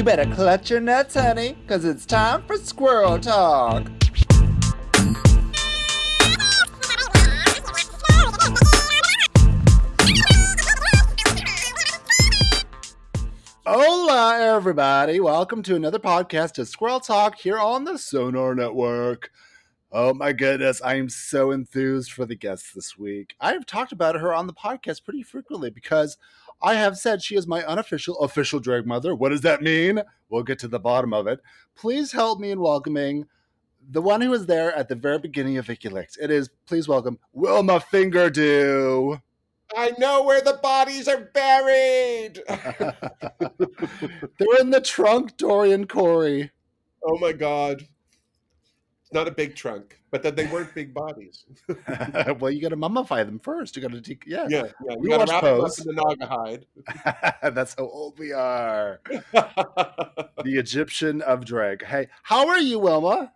You better clutch your nuts, honey, because it's time for squirrel talk. Hola, everybody. Welcome to another podcast of Squirrel Talk here on the Sonar Network. Oh my goodness, I am so enthused for the guest this week. I have talked about her on the podcast pretty frequently because I have said she is my unofficial official drag mother. What does that mean? We'll get to the bottom of it. Please help me in welcoming the one who was there at the very beginning of WikiLeaks. It is, please welcome Wilma Fingerdoo. I know where the bodies are buried. They're in the trunk, Dorian Corey. oh my god. Not a big trunk, but that they weren't big bodies. well, you got to mummify them first. You got to, de- yeah. Yeah, yeah. We You gotta watched wrap them up Pose. in the Naugahyde. That's how old we are. The Egyptian of drag. Hey, how are you, Wilma?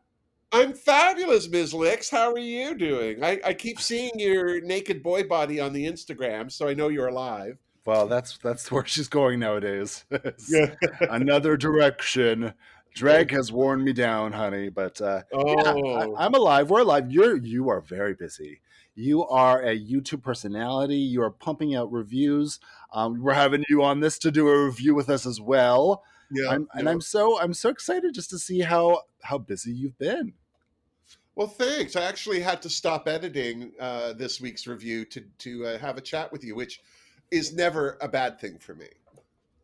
I'm fabulous, Ms. Licks. How are you doing? I, I keep seeing your naked boy body on the Instagram, so I know you're alive. Well, that's that's where she's going nowadays. Another direction. Drag has worn me down, honey. But uh, yeah, Oh, I, I'm alive. We're alive. You're you are very busy. You are a YouTube personality. You are pumping out reviews. Um, we're having you on this to do a review with us as well. yeah. I'm, and. I'm so I'm so excited just to see how how busy you've been. Well, thanks. I actually had to stop editing uh, this week's review to to uh, have a chat with you, which is never a bad thing for me.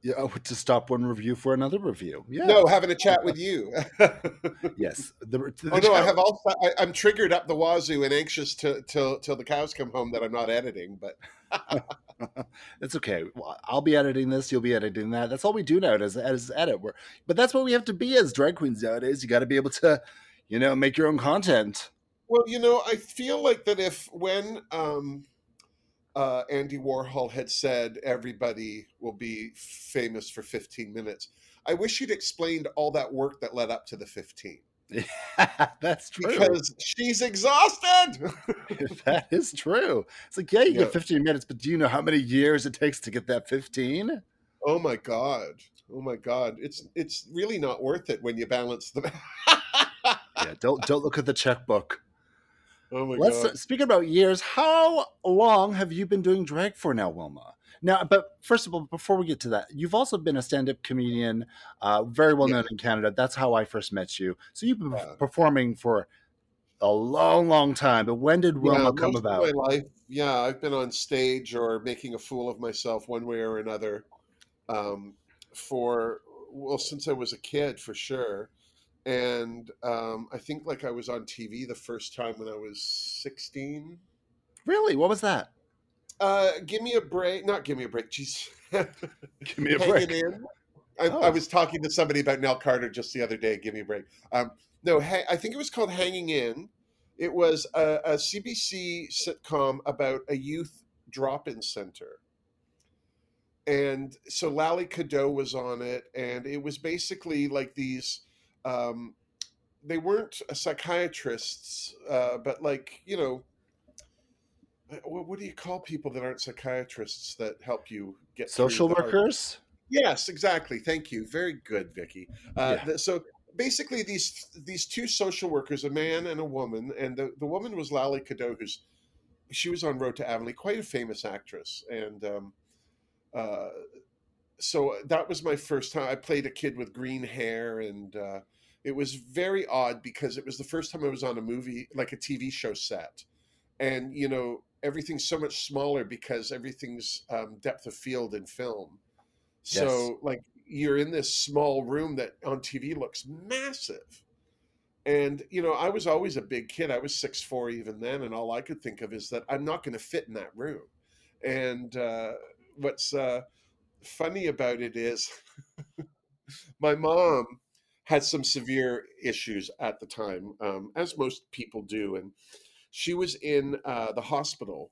Yeah, oh, to stop one review for another review. Yeah. No, having a chat with you. Yes. The, the oh no, I have all, I, I'm triggered up the wazoo and anxious to till till the cows come home that I'm not editing. But It's okay. Well, I'll be editing this. You'll be editing that. That's all we do nowadays. As edit. We're, but that's what we have to be as drag queens nowadays. You got to be able to, you know, make your own content. well, you know, I feel like that if when um, uh, Andy Warhol had said everybody will be famous for 15 minutes, I wish he'd explained all that work that led up to the 15 that's true. because she's exhausted. that is true. It's like, yeah, you Yeah. get 15 minutes, but do you know how many years it takes to get that 15? oh my god. Oh my god. It's it's really not worth it when you balance the. Yeah, don't don't look at the checkbook. Oh my Let's god. speak about years. How long have you been doing drag for now, Wilma? Now, but first of all, before we get to that, you've also been a stand-up comedian, uh, very well Yeah. known in Canada. That's how I first met you. So you've been Yeah. performing for a long, long time. But when did Wilma come about? My life, yeah, I've been on stage or making a fool of myself one way or another, um, for well since I was a kid for sure, and um, I think like I was on TV the first time when I was sixteen. Really? What was that? Uh, give me a break, not give me a break. Jeez, Give me a Hanging break. in. I, Oh. I was talking to somebody about Nell Carter just the other day. Give me a break. Um, no, ha- I think it was called Hanging In. It was a, a CBC sitcom about a youth drop-in center, and so Lally Cadeau was on it, and it was basically like these. Um, they weren't psychiatrists, uh, but like you know, uh, what, what do you call people that aren't psychiatrists that help you get Social the hard workers? Yes, exactly. Thank you. Very good, Vicky. Uh, Yeah. th- so basically, these these two social workers, a man and a woman, and the, the woman was Lally Cadeau, who's she was on Road to Avonlea, quite a famous actress, and um, uh, so that was my first time. I played a kid with green hair, and uh, it was very odd because it was the first time I was on a movie, like a TV show set, and you know everything's so much smaller because everything's um, depth of field in film. So Yes. like you're in this small room that on TV looks massive. And you know, I was always a big kid. I was six four even then, and all I could think of is that I'm not going to fit in that room. And uh, what's uh, funny about it is, my mom had some severe issues at the time, um, as most people do, and she was in uh, the hospital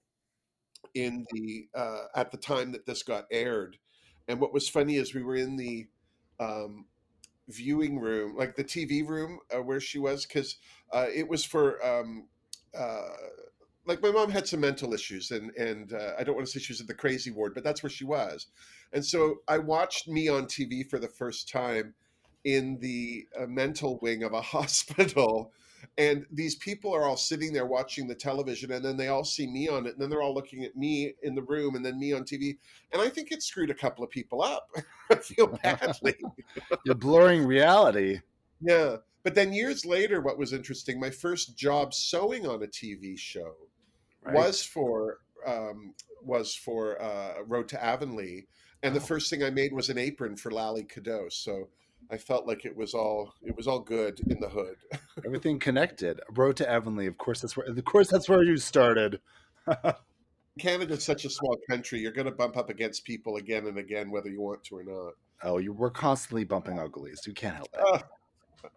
in the uh, at the time that this got aired. And what was funny is we were in the um, viewing room, like the TV room uh, where she was, because uh, it was for um, uh, like my mom had some mental issues, and and uh, I don't want to say she was in the crazy ward, but that's where she was. And so I watched me on TV for the first time in the uh, mental wing of a hospital and these people are all sitting there watching the television and then they all see me on it and then they're all looking at me in the room and then me on tv and i think it screwed a couple of people up. I feel badly. You're blurring reality. Yeah but then years later what was interesting my first job sewing on a tv show right. was for um, was for uh, road to avonlea and the first thing i made was an apron for lally cadeau so I felt like it was all it was all good in the hood. Everything connected. Road to Avonlea. Of course, that's where. Of course, that's where you started. Canada's such a small country. You're going to bump up against people again and again, whether you want to or not. Oh, you we're constantly bumping uglies. You can't help it.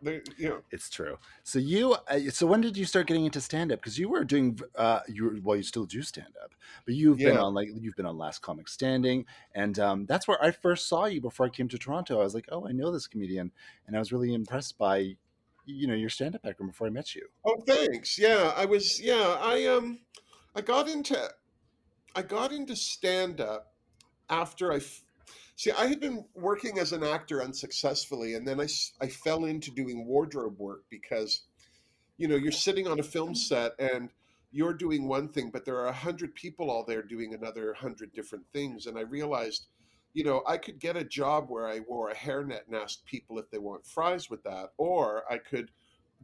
Uh, you know. It's true. So you, uh, so when did you start getting into stand up? Because you were doing, uh, you well, you still do stand up, but you've yeah. been on like you've been on Last Comic Standing, and um, that's where I first saw you before I came to Toronto. I was like, oh, I know this comedian, and I was really impressed by, you know, your stand up background before I met you. Oh, thanks. Yeah, I was. Yeah, I um, I got into, I got into stand up after I See, I had been working as an actor unsuccessfully, and then I, I fell into doing wardrobe work because, you know, you're sitting on a film set and you're doing one thing, but there are a hundred people all there doing another hundred different things. And I realized, you know, I could get a job where I wore a hairnet and asked people if they want fries with that, or I could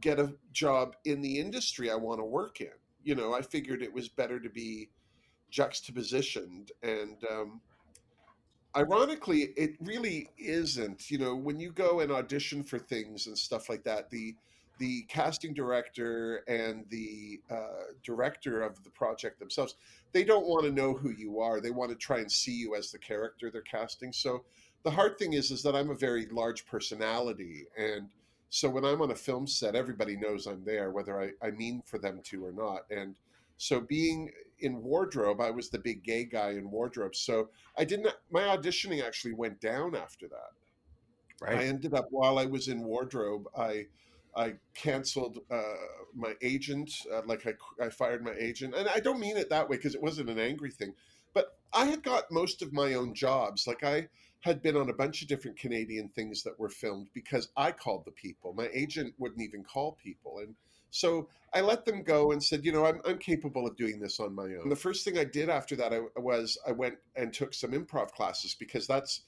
get a job in the industry I want to work in. You know, I figured it was better to be juxtapositioned and um, ironically, it really isn't. You know, when you go and audition for things and stuff like that, the the casting director and the uh, director of the project themselves, they don't want to know who you are. They want to try and see you as the character they're casting. So the hard thing is, is that I'm a very large personality, and so when I'm on a film set, everybody knows I'm there, whether I, I mean for them to or not. And so being in wardrobe, I was the big gay guy in wardrobe. So I didn't. My auditioning actually went down after that. Right. I ended up while I was in wardrobe. I I canceled uh, my agent. Uh, like I, I fired my agent, and I don't mean it that way because it wasn't an angry thing. But I had got most of my own jobs. Like I had been on a bunch of different Canadian things that were filmed because I called the people. My agent wouldn't even call people, and so I let them go and said, you know, I'm, I'm capable of doing this on my own. And the first thing I did after that I, was I went and took some improv classes because that's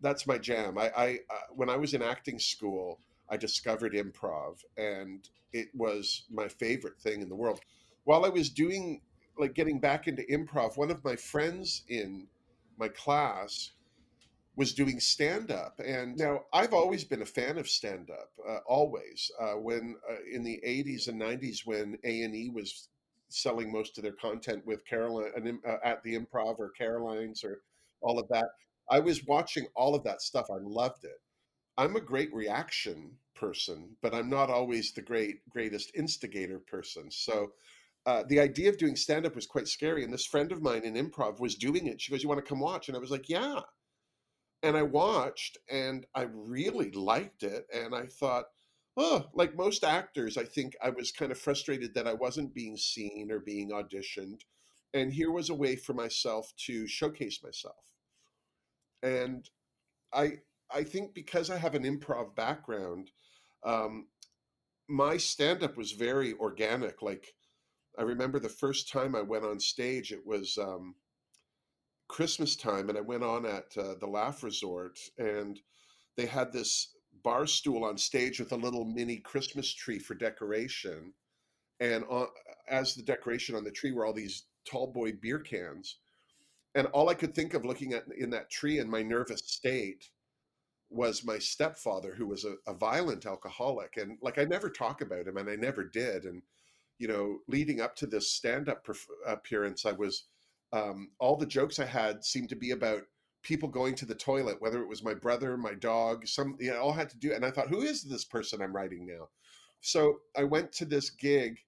that's my jam. I, I uh, when I was in acting school, I discovered improv, and it was my favorite thing in the world. While I was doing like getting back into improv, one of my friends in my class was doing stand up. And now I've always been a fan of stand up, uh, always. Uh, when uh, in the 80s and 90s, when A&E was selling most of their content with Caroline uh, at the improv or Caroline's or all of that, I was watching all of that stuff. I loved it. I'm a great reaction person, but I'm not always the great, greatest instigator person. So uh, the idea of doing stand up was quite scary. And this friend of mine in improv was doing it. She goes, You want to come watch? And I was like, Yeah and I watched and I really liked it. And I thought, oh, like most actors, I think I was kind of frustrated that I wasn't being seen or being auditioned. And here was a way for myself to showcase myself. And I, I think because I have an improv background, um, my stand up was very organic. Like, I remember the first time I went on stage, it was um, Christmas time, and I went on at uh, the Laugh Resort, and they had this bar stool on stage with a little mini Christmas tree for decoration, and on, as the decoration on the tree were all these tall boy beer cans, and all I could think of looking at in that tree in my nervous state was my stepfather, who was a, a violent alcoholic, and like I never talk about him, and I never did, and you know, leading up to this stand-up perf- appearance, I was um, all the jokes I had seemed to be about people going to the toilet, whether it was my brother, my dog, some, you know, all had to do. And I thought, who is this person I'm writing now? So I went to this gig.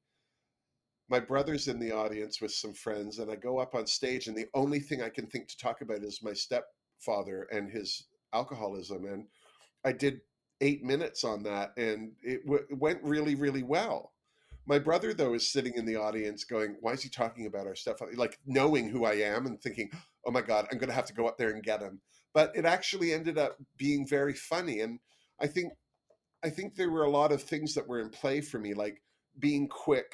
My brother's in the audience with some friends, and I go up on stage, and the only thing I can think to talk about is my stepfather and his alcoholism. And I did eight minutes on that, and it, w- it went really, really well. My brother, though, is sitting in the audience going, Why is he talking about our stuff? Like knowing who I am and thinking, Oh my God, I'm going to have to go up there and get him. But it actually ended up being very funny. And I think, I think there were a lot of things that were in play for me, like being quick,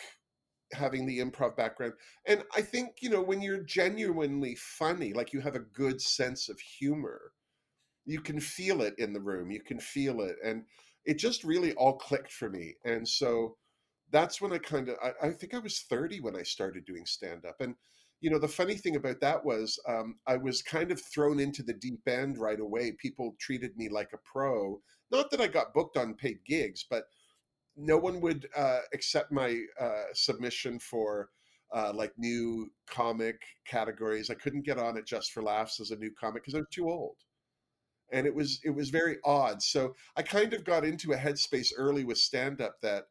having the improv background. And I think, you know, when you're genuinely funny, like you have a good sense of humor, you can feel it in the room. You can feel it. And it just really all clicked for me. And so that's when I kind of, I, I, think I was 30 when I started doing stand up. And, you know, the funny thing about that was um, I was kind of thrown into the deep end right away. People treated me like a pro. Not that I got booked on paid gigs, but no one would uh, accept my uh, submission for uh, like new comic categories. I couldn't get on it just for laughs as a new comic because I was too old and it was it was very odd so i kind of got into a headspace early with stand up that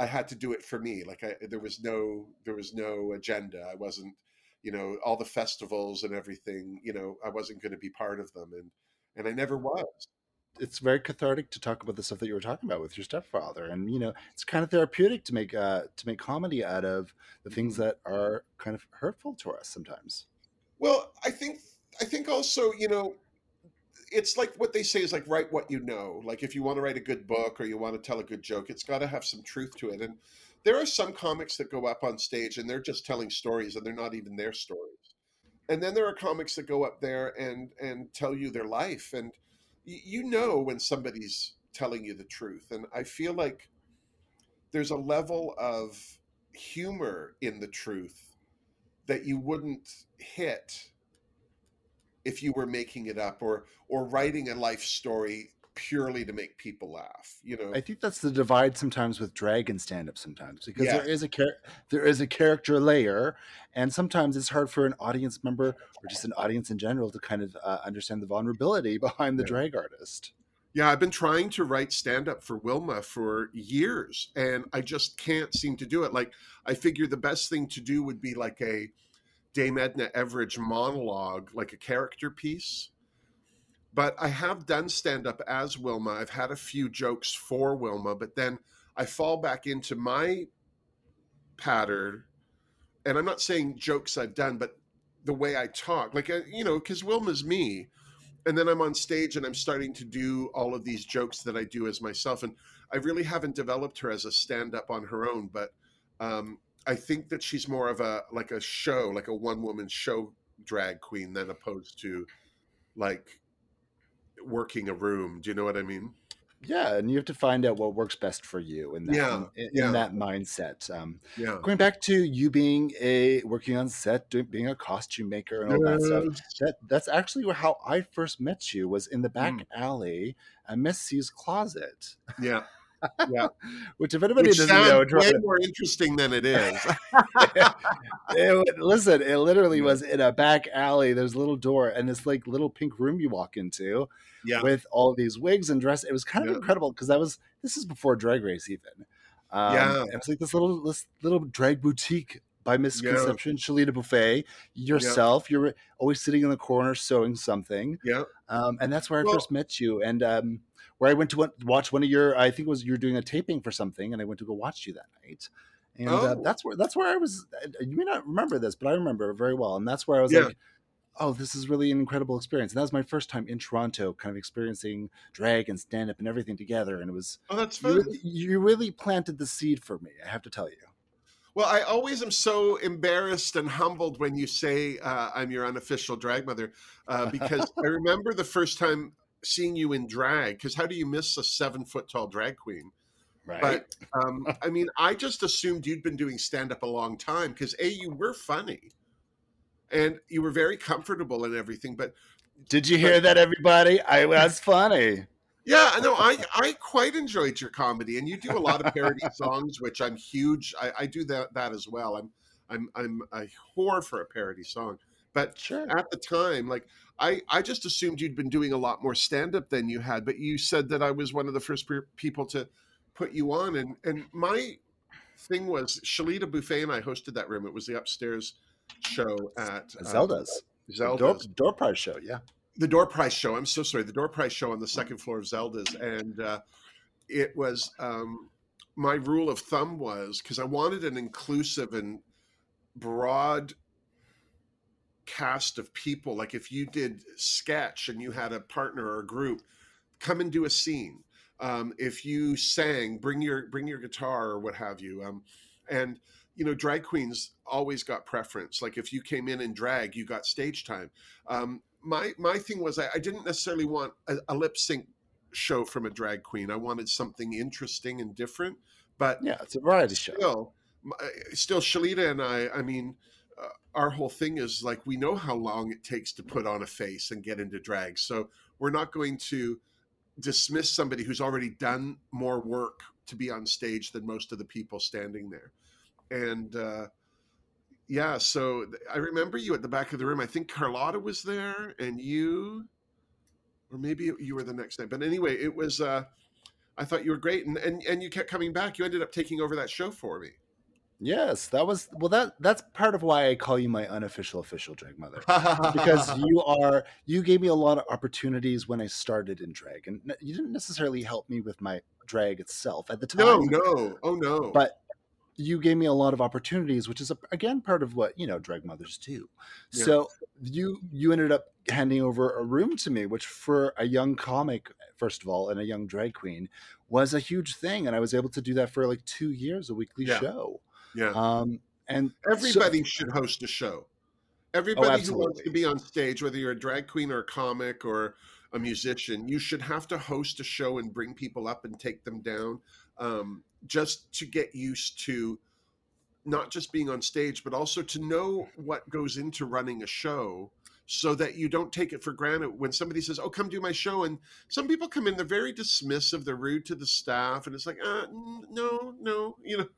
i had to do it for me like I, there was no there was no agenda i wasn't you know all the festivals and everything you know i wasn't going to be part of them and and i never was it's very cathartic to talk about the stuff that you were talking about with your stepfather and you know it's kind of therapeutic to make uh to make comedy out of the things mm-hmm. that are kind of hurtful to us sometimes well i think i think also you know it's like what they say is like write what you know. Like if you want to write a good book or you want to tell a good joke, it's got to have some truth to it. And there are some comics that go up on stage and they're just telling stories and they're not even their stories. And then there are comics that go up there and and tell you their life and you know when somebody's telling you the truth. And I feel like there's a level of humor in the truth that you wouldn't hit if you were making it up or or writing a life story purely to make people laugh you know i think that's the divide sometimes with drag and stand up sometimes because yeah. there is a char- there is a character layer and sometimes it's hard for an audience member or just an audience in general to kind of uh, understand the vulnerability behind the yeah. drag artist yeah i've been trying to write stand up for wilma for years and i just can't seem to do it like i figure the best thing to do would be like a Dame Edna Everage monologue, like a character piece. But I have done stand up as Wilma. I've had a few jokes for Wilma, but then I fall back into my pattern. And I'm not saying jokes I've done, but the way I talk, like, uh, you know, because Wilma's me. And then I'm on stage and I'm starting to do all of these jokes that I do as myself. And I really haven't developed her as a stand up on her own, but um, I think that she's more of a like a show, like a one woman show drag queen than opposed to like working a room. Do you know what I mean? Yeah, and you have to find out what works best for you in that yeah, in, in that mindset. Um, yeah. Going back to you being a working on set, doing, being a costume maker and all that stuff. That that's actually how I first met you was in the back mm. alley at Miss C's closet. Yeah yeah. Which, if anybody Which doesn't know, way more interesting than it is. it, listen, it literally was in a back alley. There's a little door and this like little pink room you walk into, yeah. with all these wigs and dress. It was kind of yeah. incredible because that was this is before Drag Race even. Um, yeah, it was like this little this little drag boutique by misconception, yeah. Shalita Buffet, yourself. Yeah. You're always sitting in the corner sewing something. Yeah. Um, and that's where I well, first met you. And um, where I went to watch one of your, I think it was you were doing a taping for something, and I went to go watch you that night. And uh, oh. uh, that's where that's where I was. You may not remember this, but I remember very well. And that's where I was yeah. like, "Oh, this is really an incredible experience." And that was my first time in Toronto, kind of experiencing drag and stand up and everything together. And it was oh, that's fun. You really, you really planted the seed for me. I have to tell you. Well, I always am so embarrassed and humbled when you say uh, I'm your unofficial drag mother, uh, because I remember the first time seeing you in drag because how do you miss a seven foot tall drag queen? Right. But um, I mean, I just assumed you'd been doing stand up a long time because a you were funny, and you were very comfortable and everything. But did you hear but, that, everybody? I was funny. Yeah, no, I I quite enjoyed your comedy, and you do a lot of parody songs, which I'm huge. I, I do that that as well. I'm I'm I'm a whore for a parody song. But sure. at the time, like I, I just assumed you'd been doing a lot more stand up than you had. But you said that I was one of the first people to put you on, and and my thing was Shalita Buffet and I hosted that room. It was the upstairs show at uh, Zelda's. Zelda's door, door prize show, yeah. The door prize show. I'm so sorry. The door prize show on the second floor of Zelda's, and uh, it was um, my rule of thumb was because I wanted an inclusive and broad cast of people. Like if you did sketch and you had a partner or a group, come and do a scene. Um, if you sang, bring your bring your guitar or what have you. Um, and you know, drag queens always got preference. Like if you came in in drag, you got stage time. Um, my my thing was I, I didn't necessarily want a, a lip sync show from a drag queen. I wanted something interesting and different. But yeah, it's a variety still, show. Still, Shalita and I. I mean, uh, our whole thing is like we know how long it takes to put on a face and get into drag, so we're not going to dismiss somebody who's already done more work to be on stage than most of the people standing there. And uh, yeah, so I remember you at the back of the room. I think Carlotta was there, and you, or maybe you were the next night. But anyway, it was. Uh, I thought you were great, and, and and you kept coming back. You ended up taking over that show for me. Yes, that was well. That that's part of why I call you my unofficial official drag mother because you are you gave me a lot of opportunities when I started in drag, and you didn't necessarily help me with my drag itself at the time. No, no, oh no. But you gave me a lot of opportunities, which is a, again part of what you know drag mothers do. Yeah. So you you ended up handing over a room to me, which for a young comic, first of all, and a young drag queen, was a huge thing, and I was able to do that for like two years, a weekly yeah. show. Yeah, um, and everybody so, should host a show. Oh, everybody oh, who wants to be on stage, whether you're a drag queen or a comic or a musician, you should have to host a show and bring people up and take them down. Um, just to get used to not just being on stage, but also to know what goes into running a show so that you don't take it for granted when somebody says, Oh, come do my show. And some people come in, they're very dismissive, they're rude to the staff, and it's like, uh, No, no, you know.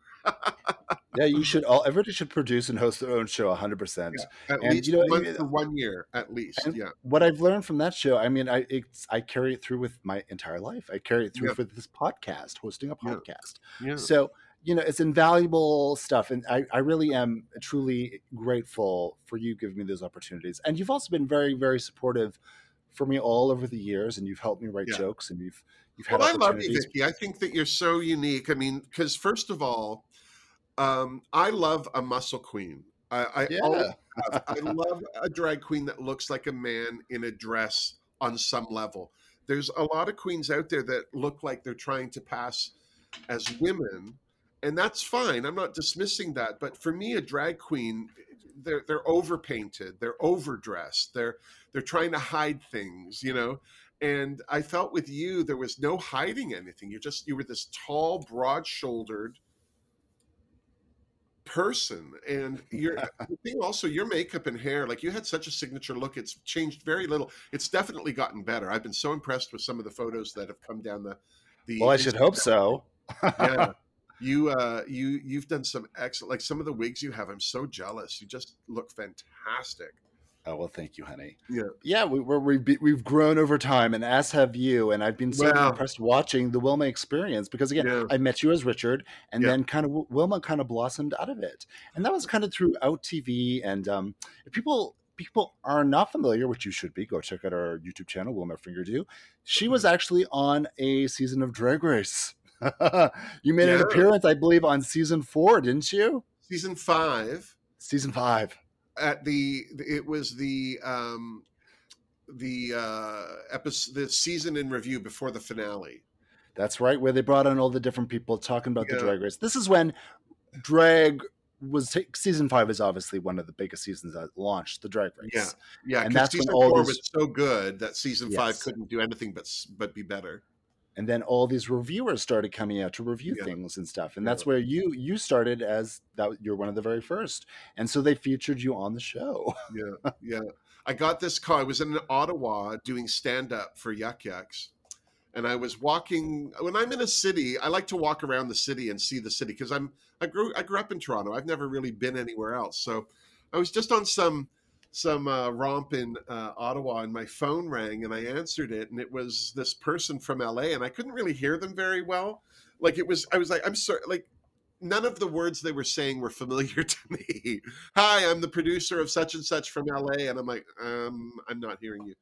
Yeah, you should all everybody should produce and host their own show 100%. At and, least you know, one for one year, at least. Yeah. What I've learned from that show, I mean, I it's, I carry it through with my entire life. I carry it through yeah. for this podcast, hosting a podcast. Yeah. So, you know, it's invaluable stuff. And I, I really am truly grateful for you giving me those opportunities. And you've also been very, very supportive for me all over the years and you've helped me write yeah. jokes and you've you've had well, I love you, Vicky. I think that you're so unique. I mean, because first of all, um, I love a muscle queen. I, I, yeah. I love a drag queen that looks like a man in a dress on some level. There's a lot of queens out there that look like they're trying to pass as women, and that's fine. I'm not dismissing that, but for me, a drag queen, they're they're overpainted, they're overdressed, they're they're trying to hide things, you know. And I felt with you, there was no hiding anything. You just you were this tall, broad-shouldered person and your thing also your makeup and hair like you had such a signature look it's changed very little it's definitely gotten better i've been so impressed with some of the photos that have come down the the well i should hope so. Yeah you uh you you've done some excellent like some of the wigs you have i'm so jealous you just look fantastic Oh well, thank you, honey. Yeah, yeah, we, we're, we've we've grown over time, and as have you. And I've been so wow. impressed watching the Wilma experience because again, yeah. I met you as Richard, and yeah. then kind of Wilma kind of blossomed out of it, and that was kind of throughout TV. And um, if people people are not familiar, which you should be, go check out our YouTube channel, Wilma Do. She was mm-hmm. actually on a season of Drag Race. you made yeah. an appearance, I believe, on season four, didn't you? Season five. Season five at the it was the um the uh episode the season in review before the finale. That's right where they brought on all the different people talking about yeah. the drag race. This is when drag was t- season five is obviously one of the biggest seasons that launched the drag race. Yeah yeah and that's season when all four these... was so good that season yes. five couldn't do anything but but be better and then all these reviewers started coming out to review yeah. things and stuff and that's where you you started as that you're one of the very first and so they featured you on the show. Yeah yeah. I got this call i was in ottawa doing stand up for Yuk Yuk's and i was walking when i'm in a city i like to walk around the city and see the city because i'm i grew i grew up in toronto i've never really been anywhere else so i was just on some some uh, romp in uh, Ottawa, and my phone rang, and I answered it, and it was this person from LA, and I couldn't really hear them very well. Like it was, I was like, I'm sorry, like none of the words they were saying were familiar to me. Hi, I'm the producer of such and such from LA, and I'm like, um, I'm not hearing you.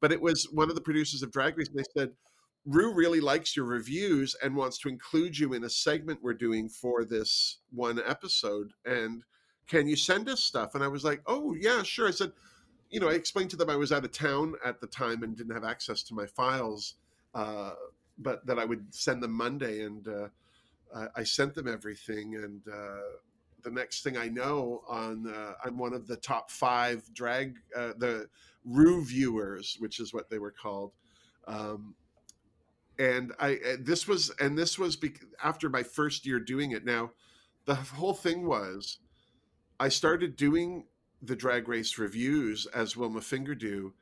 But it was one of the producers of Drag Race, and they said, Rue really likes your reviews and wants to include you in a segment we're doing for this one episode. And can you send us stuff? And I was like, oh, yeah, sure. I said, you know, I explained to them I was out of town at the time and didn't have access to my files, uh, but that I would send them Monday. And uh, I sent them everything. And uh, the next thing I know, on uh, I'm one of the top five drag, uh, the Rue viewers, which is what they were called. Um, and I this was and this was be, after my first year doing it. Now, the whole thing was, I started doing the drag race reviews as Wilma Fingerdoo,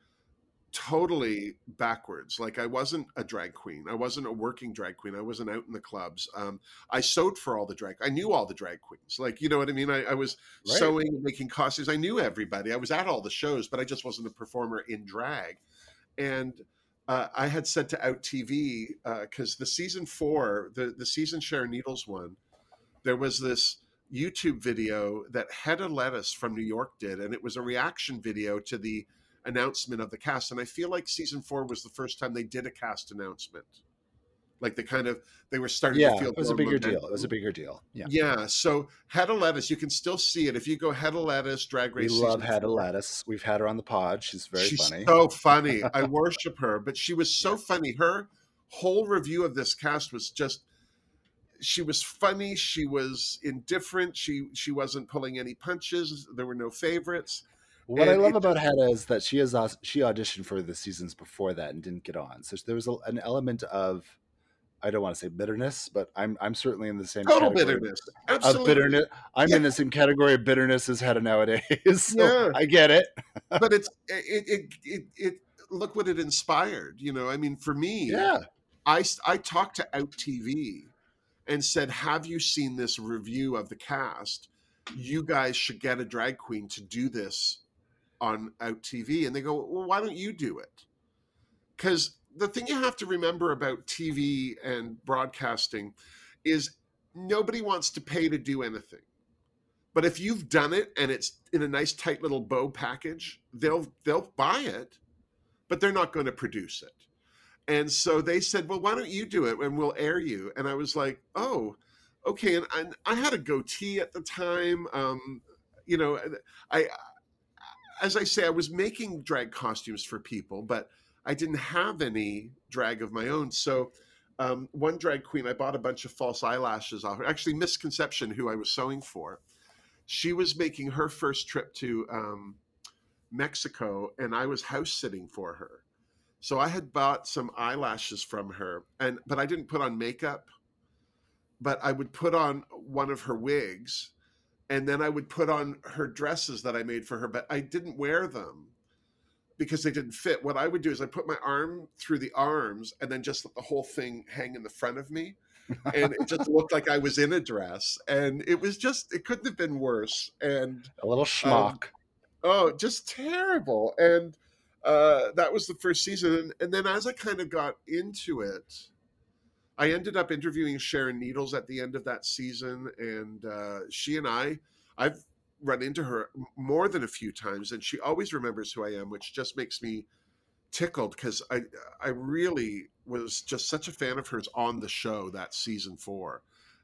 totally backwards. Like I wasn't a drag queen. I wasn't a working drag queen. I wasn't out in the clubs. Um, I sewed for all the drag. I knew all the drag queens. Like you know what I mean. I, I was right. sewing and making costumes. I knew everybody. I was at all the shows, but I just wasn't a performer in drag. And uh, I had said to Out TV because uh, the season four, the the season Sharon Needles one, there was this YouTube video that Hedda Lettuce from New York did, and it was a reaction video to the announcement of the cast. And I feel like season four was the first time they did a cast announcement. Like they kind of they were starting yeah, to feel it was a bigger momentum. deal. It was a bigger deal. Yeah. Yeah. So Hedda Lettuce, you can still see it if you go Hedda Lettuce Drag Race. We love Hedda Lettuce. We've had her on the pod. She's very She's funny. So funny. I worship her. But she was so yeah. funny. Her whole review of this cast was just she was funny she was indifferent she she wasn't pulling any punches there were no favorites what and I love it, about Hedda is that she has she auditioned for the seasons before that and didn't get on. So there was a, an element of I don't want to say bitterness, but I'm I'm certainly in the same total bitterness. Absolutely. Of bitterness. I'm yeah. in the same category of bitterness as Hedda nowadays. so yeah. I get it. but it's it, it it it look what it inspired. You know, I mean, for me, yeah, I I talked to Out TV and said, "Have you seen this review of the cast? You guys should get a drag queen to do this on Out TV, and they go, "Well, why don't you do it?" Because the thing you have to remember about TV and broadcasting is nobody wants to pay to do anything. But if you've done it and it's in a nice tight little bow package, they'll they'll buy it, but they're not going to produce it. And so they said, "Well, why don't you do it and we'll air you?" And I was like, "Oh, okay." And, I had a goatee at the time. Um, you know, I as I say, I was making drag costumes for people, but I didn't have any drag of my own. So um, one drag queen, I bought a bunch of false eyelashes off her. Actually, Misconception, who I was sewing for, she was making her first trip to um, Mexico, and I was house sitting for her. So I had bought some eyelashes from her, and but I didn't put on makeup. But I would put on one of her wigs, and then I would put on her dresses that I made for her, but I didn't wear them because they didn't fit. What I would do is I put my arm through the arms and then just let the whole thing hang in the front of me. and it just looked like I was in a dress. And it was just, it couldn't have been worse. And a little schmuck. Um, oh, just terrible. And uh, that was the first season. And, and then as I kind of got into it, I ended up interviewing Sharon Needles at the end of that season, and uh, she and I, I've run into her more than a few times, and she always remembers who I am, which just makes me tickled because I I really was just such a fan of hers on the show that season four,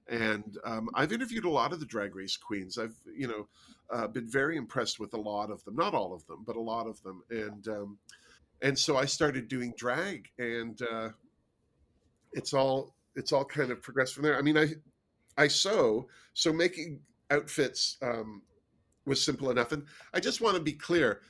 and um, I've interviewed a lot of the Drag Race queens. I've you know uh, been very impressed with a lot of them, not all of them, but a lot of them, and um, and so I started doing drag, and uh, it's all it's all kind of progressed from there. I mean, I I sew, so making outfits um, was simple enough. And I just want to be clear.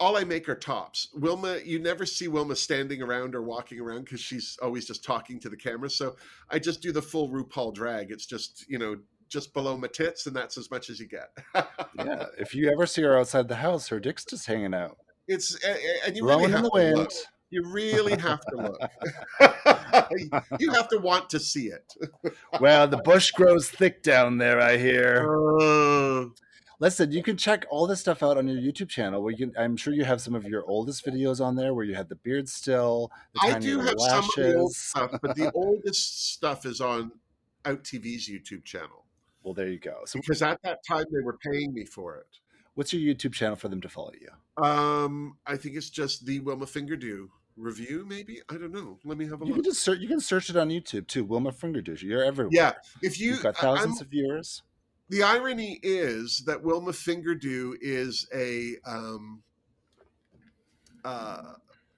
All I make are tops. Wilma, you never see Wilma standing around or walking around because she's always just talking to the camera. So I just do the full RuPaul drag. It's just, you know, just below my tits, and that's as much as you get. yeah. If you ever see her outside the house, her dick's just hanging out. It's and you blowing really in the wind. Look. You really have to look. you have to want to see it. well, the bush grows thick down there, I hear. Uh, Listen, you can check all this stuff out on your YouTube channel. Where you can, I'm sure you have some of your oldest videos on there, where you had the beard still. The I do have lashes. some of the old stuff, but the oldest stuff is on Out TV's YouTube channel. Well, there you go. So, because at that time they were paying me for it. What's your YouTube channel for them to follow you? Um, I think it's just the Wilma Fingerdoo. review, maybe. I don't know. Let me have a You look. can just search. You can search it on YouTube too. Wilma Fingerdish. You're everywhere. Yeah, if you, You've got I- I'm- thousands of viewers. The irony is that Wilma Fingerdoo is a um, uh,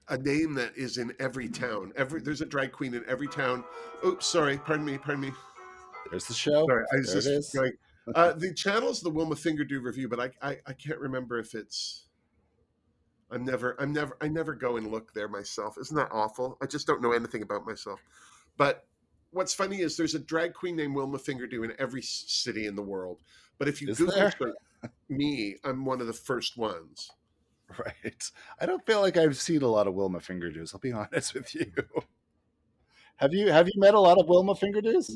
a name that is in every town. Every there's a drag queen in every town. Oops, sorry. Pardon me. Pardon me. There's the show. Sorry, I was There just going. Uh, the channel's the Wilma Fingerdoo review, but I, I I can't remember if it's. I'm never I'm never I never go and look there myself. Isn't that awful? I just don't know anything about myself. But what's funny is there's a drag queen named Wilma Fingerdoo in every city in the world. But if you Is Google there? me, I'm one of the first ones. Right. I don't feel like I've seen a lot of Wilma Fingerdoos. I'll be honest with you. Have you have you met a lot of Wilma Fingerdoos?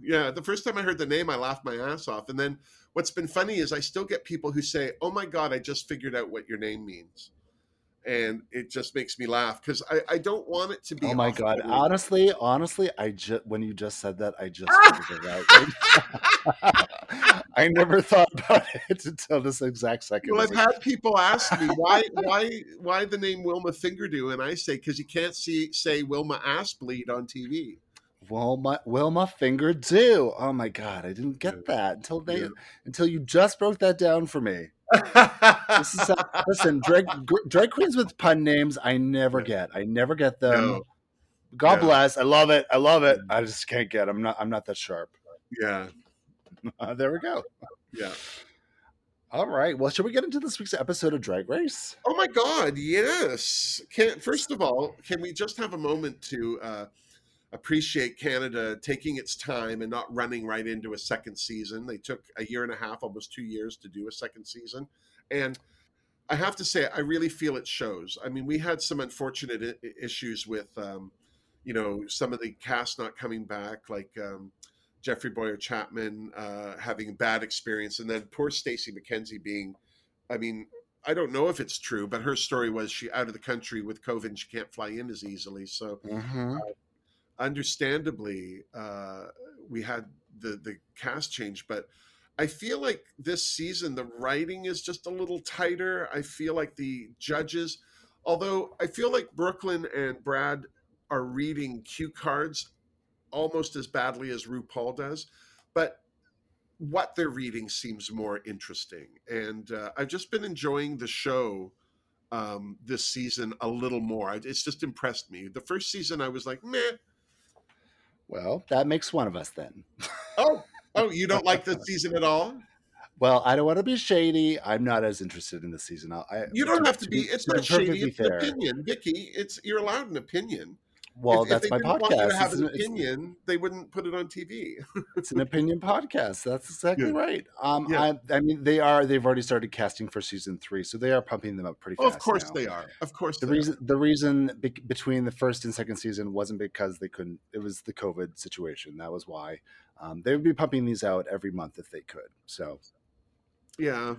Yeah, the first time I heard the name, I laughed my ass off. And then what's been funny is I still get people who say, "Oh my god, I just figured out what your name means," and it just makes me laugh because I, I don't want it to be. Oh my god! Honestly, honestly, I just when you just said that, I just figured it out. I never thought about it until this exact second. Well, I've like, had people ask me why why why the name Wilma Fingerdoo, and I say because you can't see say Wilma ass bleed on TV. Wilma Wilma Finger do. Oh my god, I didn't get Yeah. that until they Yeah. until you just broke that down for me. This is listen, drag drag queens with pun names. I never get. I never get them. No. God Yeah. bless. I love it. I love it. I just can't get. I'm not. I'm not that sharp. yeah, Uh, there we go. yeah. All right. Well, should we get into this week's episode of Drag Race? Oh my God, yes. Can first of all, can we just have a moment to uh, appreciate Canada taking its time and not running right into a second season? They took a year and a half, almost two years, to do a second season, and I have to say, I really feel it shows. I mean, we had some unfortunate I- issues with, um, you know, some of the cast not coming back, like. Um, Jeffrey Bowyer Chapman uh, having a bad experience, and then poor Stacey McKenzie being, I mean, I don't know if it's true, but her story was she out of the country with COVID and she can't fly in as easily. So, Mm-hmm. Understandably, uh, we had the the cast change. But I feel like this season the writing is just a little tighter. I feel like the judges, although I feel like Brooke Lynn and Brad are reading cue cards almost as badly as RuPaul does, but what they're reading seems more interesting. And uh, I've just been enjoying the show um, this season a little more. It's just impressed me. The first season, I was like, meh. Well, that makes one of us then. Oh, oh, you don't like the season at all? Well, I don't want to be shady. I'm not as interested in the season. I, You don't have to be. It's to not shady. It's an opinion, Vicky. It's you're allowed an opinion. Well, if, that's if my they didn't Want you podcast. to have an opinion, they wouldn't put it on TV. it's an opinion podcast. That's exactly Yeah. right. Um, Yeah. I, I mean, they are. They've already started casting for season three, so they are pumping them up pretty Oh, fast. of course now. they are. Of course The they reason the reason be- between the first and second season wasn't because they couldn't. It was the COVID situation. That was why. Um, they would be pumping these out every month if they could. So. Yeah.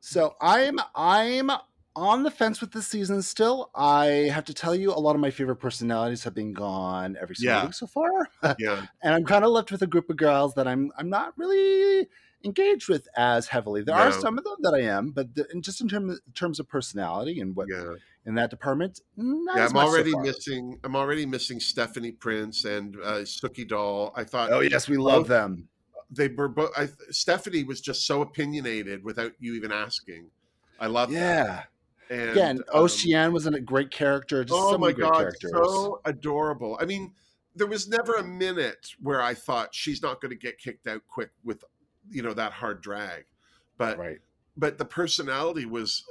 so I'm I'm on the fence with this season still. I have to tell you, a lot of my favorite personalities have been gone every single Yeah. week so far. Yeah. and I'm kind of left with a group of girls that I'm I'm not really engaged with as heavily. There are some of them that I am, but the, in just in terms terms of personality and what Yeah. in that department, not Yeah, I'm so already far. missing. I'm already missing Stephanie Prince and uh, Suki Doll. I thought Oh yes, we love both- them. they were both. I, Stephanie was just so opinionated without you even asking. I love that. Yeah. And, Again, um, Ocean was a great character. Just oh so my god, characters. so adorable. I mean, there was never a minute where I thought she's not going to get kicked out quick with, you know, that hard drag. But right. but the personality was,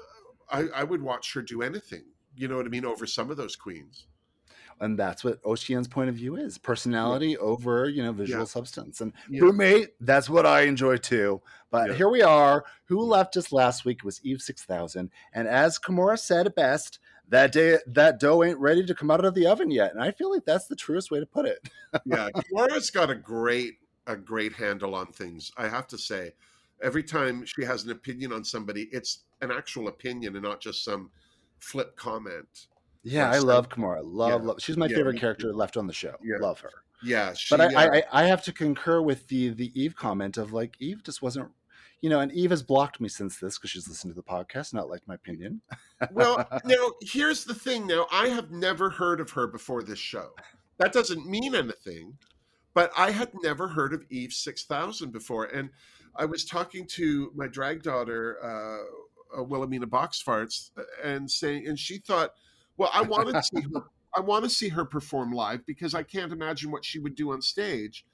I, I would watch her do anything. You know what I mean? Over some of those queens. And that's what Ocean's point of view is: personality over, you know, visual Yeah. substance. And Yeah. for me, that's what I enjoy too. But Yeah. here we are. Who left us last week was Eve Six Thousand, and as Kimora said best, that day that dough ain't ready to come out of the oven yet. And I feel like that's the truest way to put it. yeah, Laura's got a great a great handle on things. I have to say, every time she has an opinion on somebody, it's an actual opinion and not just some flip comment. Yeah, I love Kimora. Love, yeah. love. She's my Yeah, favorite character left on the show. Yeah. Love her. Yeah, she, but I, uh, I, I have to concur with the the Eve comment of like Eve just wasn't, you know, and Eve has blocked me since this because she's listened to the podcast, not liked my opinion. well, now here's the thing. Now I have never heard of her before this show. That doesn't mean anything, but I had never heard of Eve Six Thousand before, and I was talking to my drag daughter, uh, uh, Wilhelmina Box Farts, and saying, and she thought, well, I wanted to see her. I want to see her perform live because I can't imagine what she would do on stage,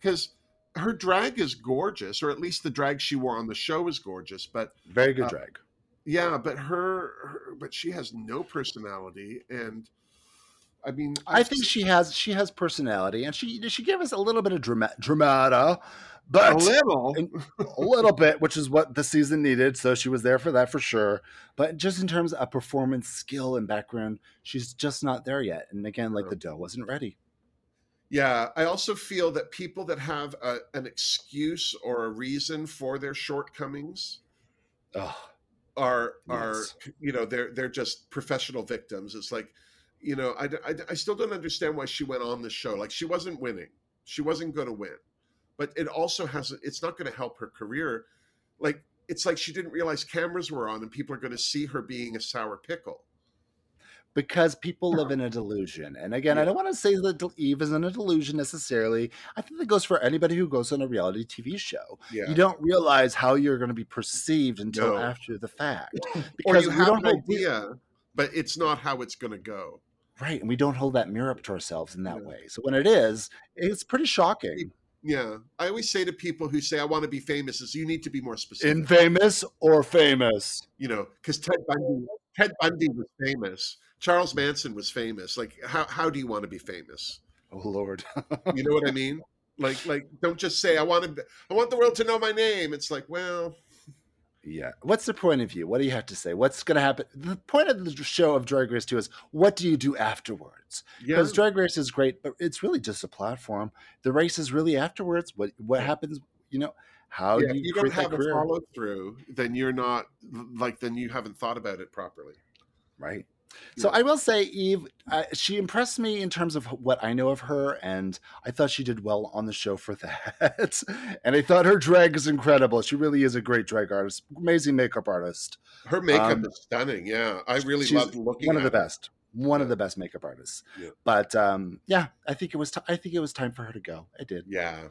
because her drag is gorgeous, or at least the drag she wore on the show is gorgeous. But very good uh, drag. Yeah, but her, her, but she has no personality, and I mean, I've i think she has she has personality, and she she gave us a little bit of drama, dramata, but a little, a little bit, which is what the season needed. So she was there for that for sure. But just in terms of performance skill and background, she's just not there yet. And again, like the dough wasn't ready. Yeah, I also feel that people that have a, an excuse or a reason for their shortcomings oh, are are yes. you know they're they're just professional victims. It's like you know I, I, I still don't understand why she went on the show. Like she wasn't winning, she wasn't going to win, but it also has it's not going to help her career. Like it's like she didn't realize cameras were on and people are going to see her being a sour pickle because people live in a delusion. And again, yeah. I don't want to say that Eve is in a delusion necessarily. I think that goes for anybody who goes on a reality TV show. Yeah. You don't realize how you're going to be perceived until no. after the fact. Because or you have an idea, but it's not how it's going to go. Right. And we don't hold that mirror up to ourselves in that yeah. way. So when it is, it's pretty shocking. Yeah. I always say to people who say, I want to be famous, is you need to be more specific. Infamous or famous? You know, because Ted Bundy, Ted Bundy was famous Charles Manson was famous. Like, how how do you want to be famous? Oh Lord, you know what I mean? Like, like don't just say I want to. I want the world to know my name. It's like, well, yeah. What's the point of view? What do you have to say? What's going to happen? The point of the show of Drag Race 2 is what do you do afterwards? Because yeah. Drag Race is great, but it's really just a platform. The race is really afterwards. What what happens? You know, how yeah, do you, you don't have a follow through? Then you're not like then you haven't thought about it properly. Right. So I will say, Eve, uh, she impressed me in terms of what I know of her, and I thought she did well on the show for that. and I thought her drag is incredible. She really is a great drag artist, amazing makeup artist. Her makeup um, is stunning. Yeah, I really love looking. One of the best. One yeah. of the best makeup artists. Yeah. But um, yeah, I think it was. T- I think it was time for her to go. I did. Yeah.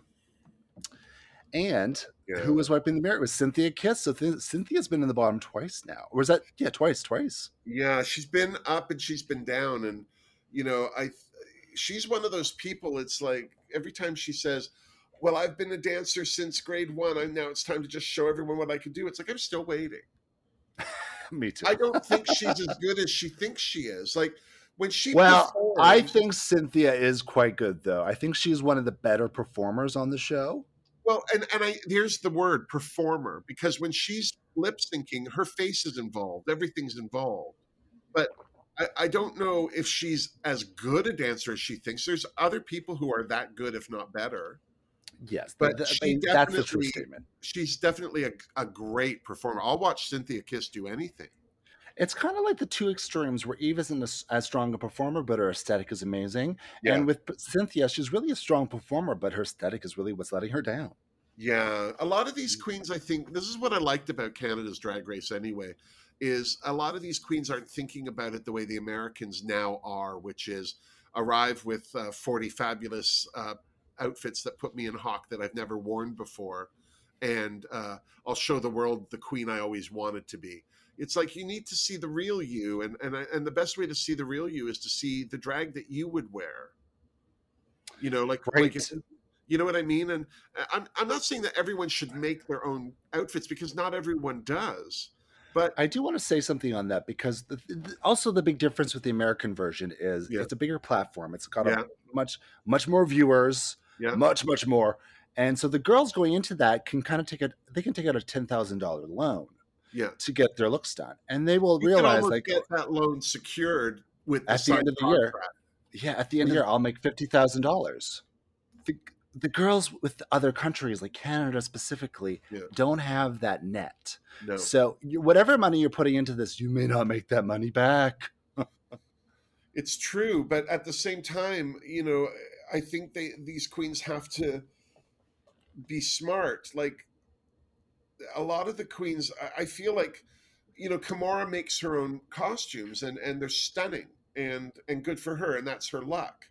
And. Who was wiping the mirror? It was Synthia Kiss. So th- Synthia's been in the bottom twice now. Or was that yeah, twice, twice. Yeah, she's been up and she's been down, and you know, I she's one of those people. It's like every time she says, "Well, I've been a dancer since grade one. I now it's time to just show everyone what I can do." It's like I'm still waiting. Me too. I don't think she's as good as she thinks she is. Like when she well i think synthia is quite good though i think she's one of the better performers on the show well, and and I here's the word performer because when she's lip syncing, her face is involved, everything's involved. But I, I, don't know if she's as good a dancer as she thinks. There's other people who are that good, if not better. Yes, but the, she that's the true statement. She's definitely a, a great performer. I'll watch Synthia Kiss do anything. It's kind of like the two extremes where Eve isn't a, as strong a performer, but her aesthetic is amazing. Yeah. And with Synthia, she's really a strong performer, but her aesthetic is really what's letting her down. Yeah, a lot of these queens, I think, this is what I liked about Canada's Drag Race anyway, is a lot of these queens aren't thinking about it the way the Americans now are, which is arrive with uh, 40 fabulous uh, outfits that put me in hock that I've never worn before. And uh, I'll show the world the queen I always wanted to be it's like you need to see the real you and and and the best way to see the real you is to see the drag that you would wear you know like, right. like you know what i mean and uh, i'm i'm not saying that everyone should make their own outfits because not everyone does but i do want to say something on that because the, the, also the big difference with the american version is yeah. it's a bigger platform it's got yeah. a much much more viewers yeah. much much more and so the girls going into that can kind of take a they can take out a $10000 loan yeah. to get their looks done, and they will you realize like get that loan secured with at the, end of the year. Yeah, at the end of the year, I'll make fifty thousand dollars. The the girls with other countries like Canada specifically yeah. don't have that net. No. So you, whatever money you're putting into this, you may not make that money back. it's true, but at the same time, you know, I think they these queens have to be smart. Like a lot of the queens, I, I feel like, you know, Kimora makes her own costumes and and they're stunning and and good for her and that's her luck.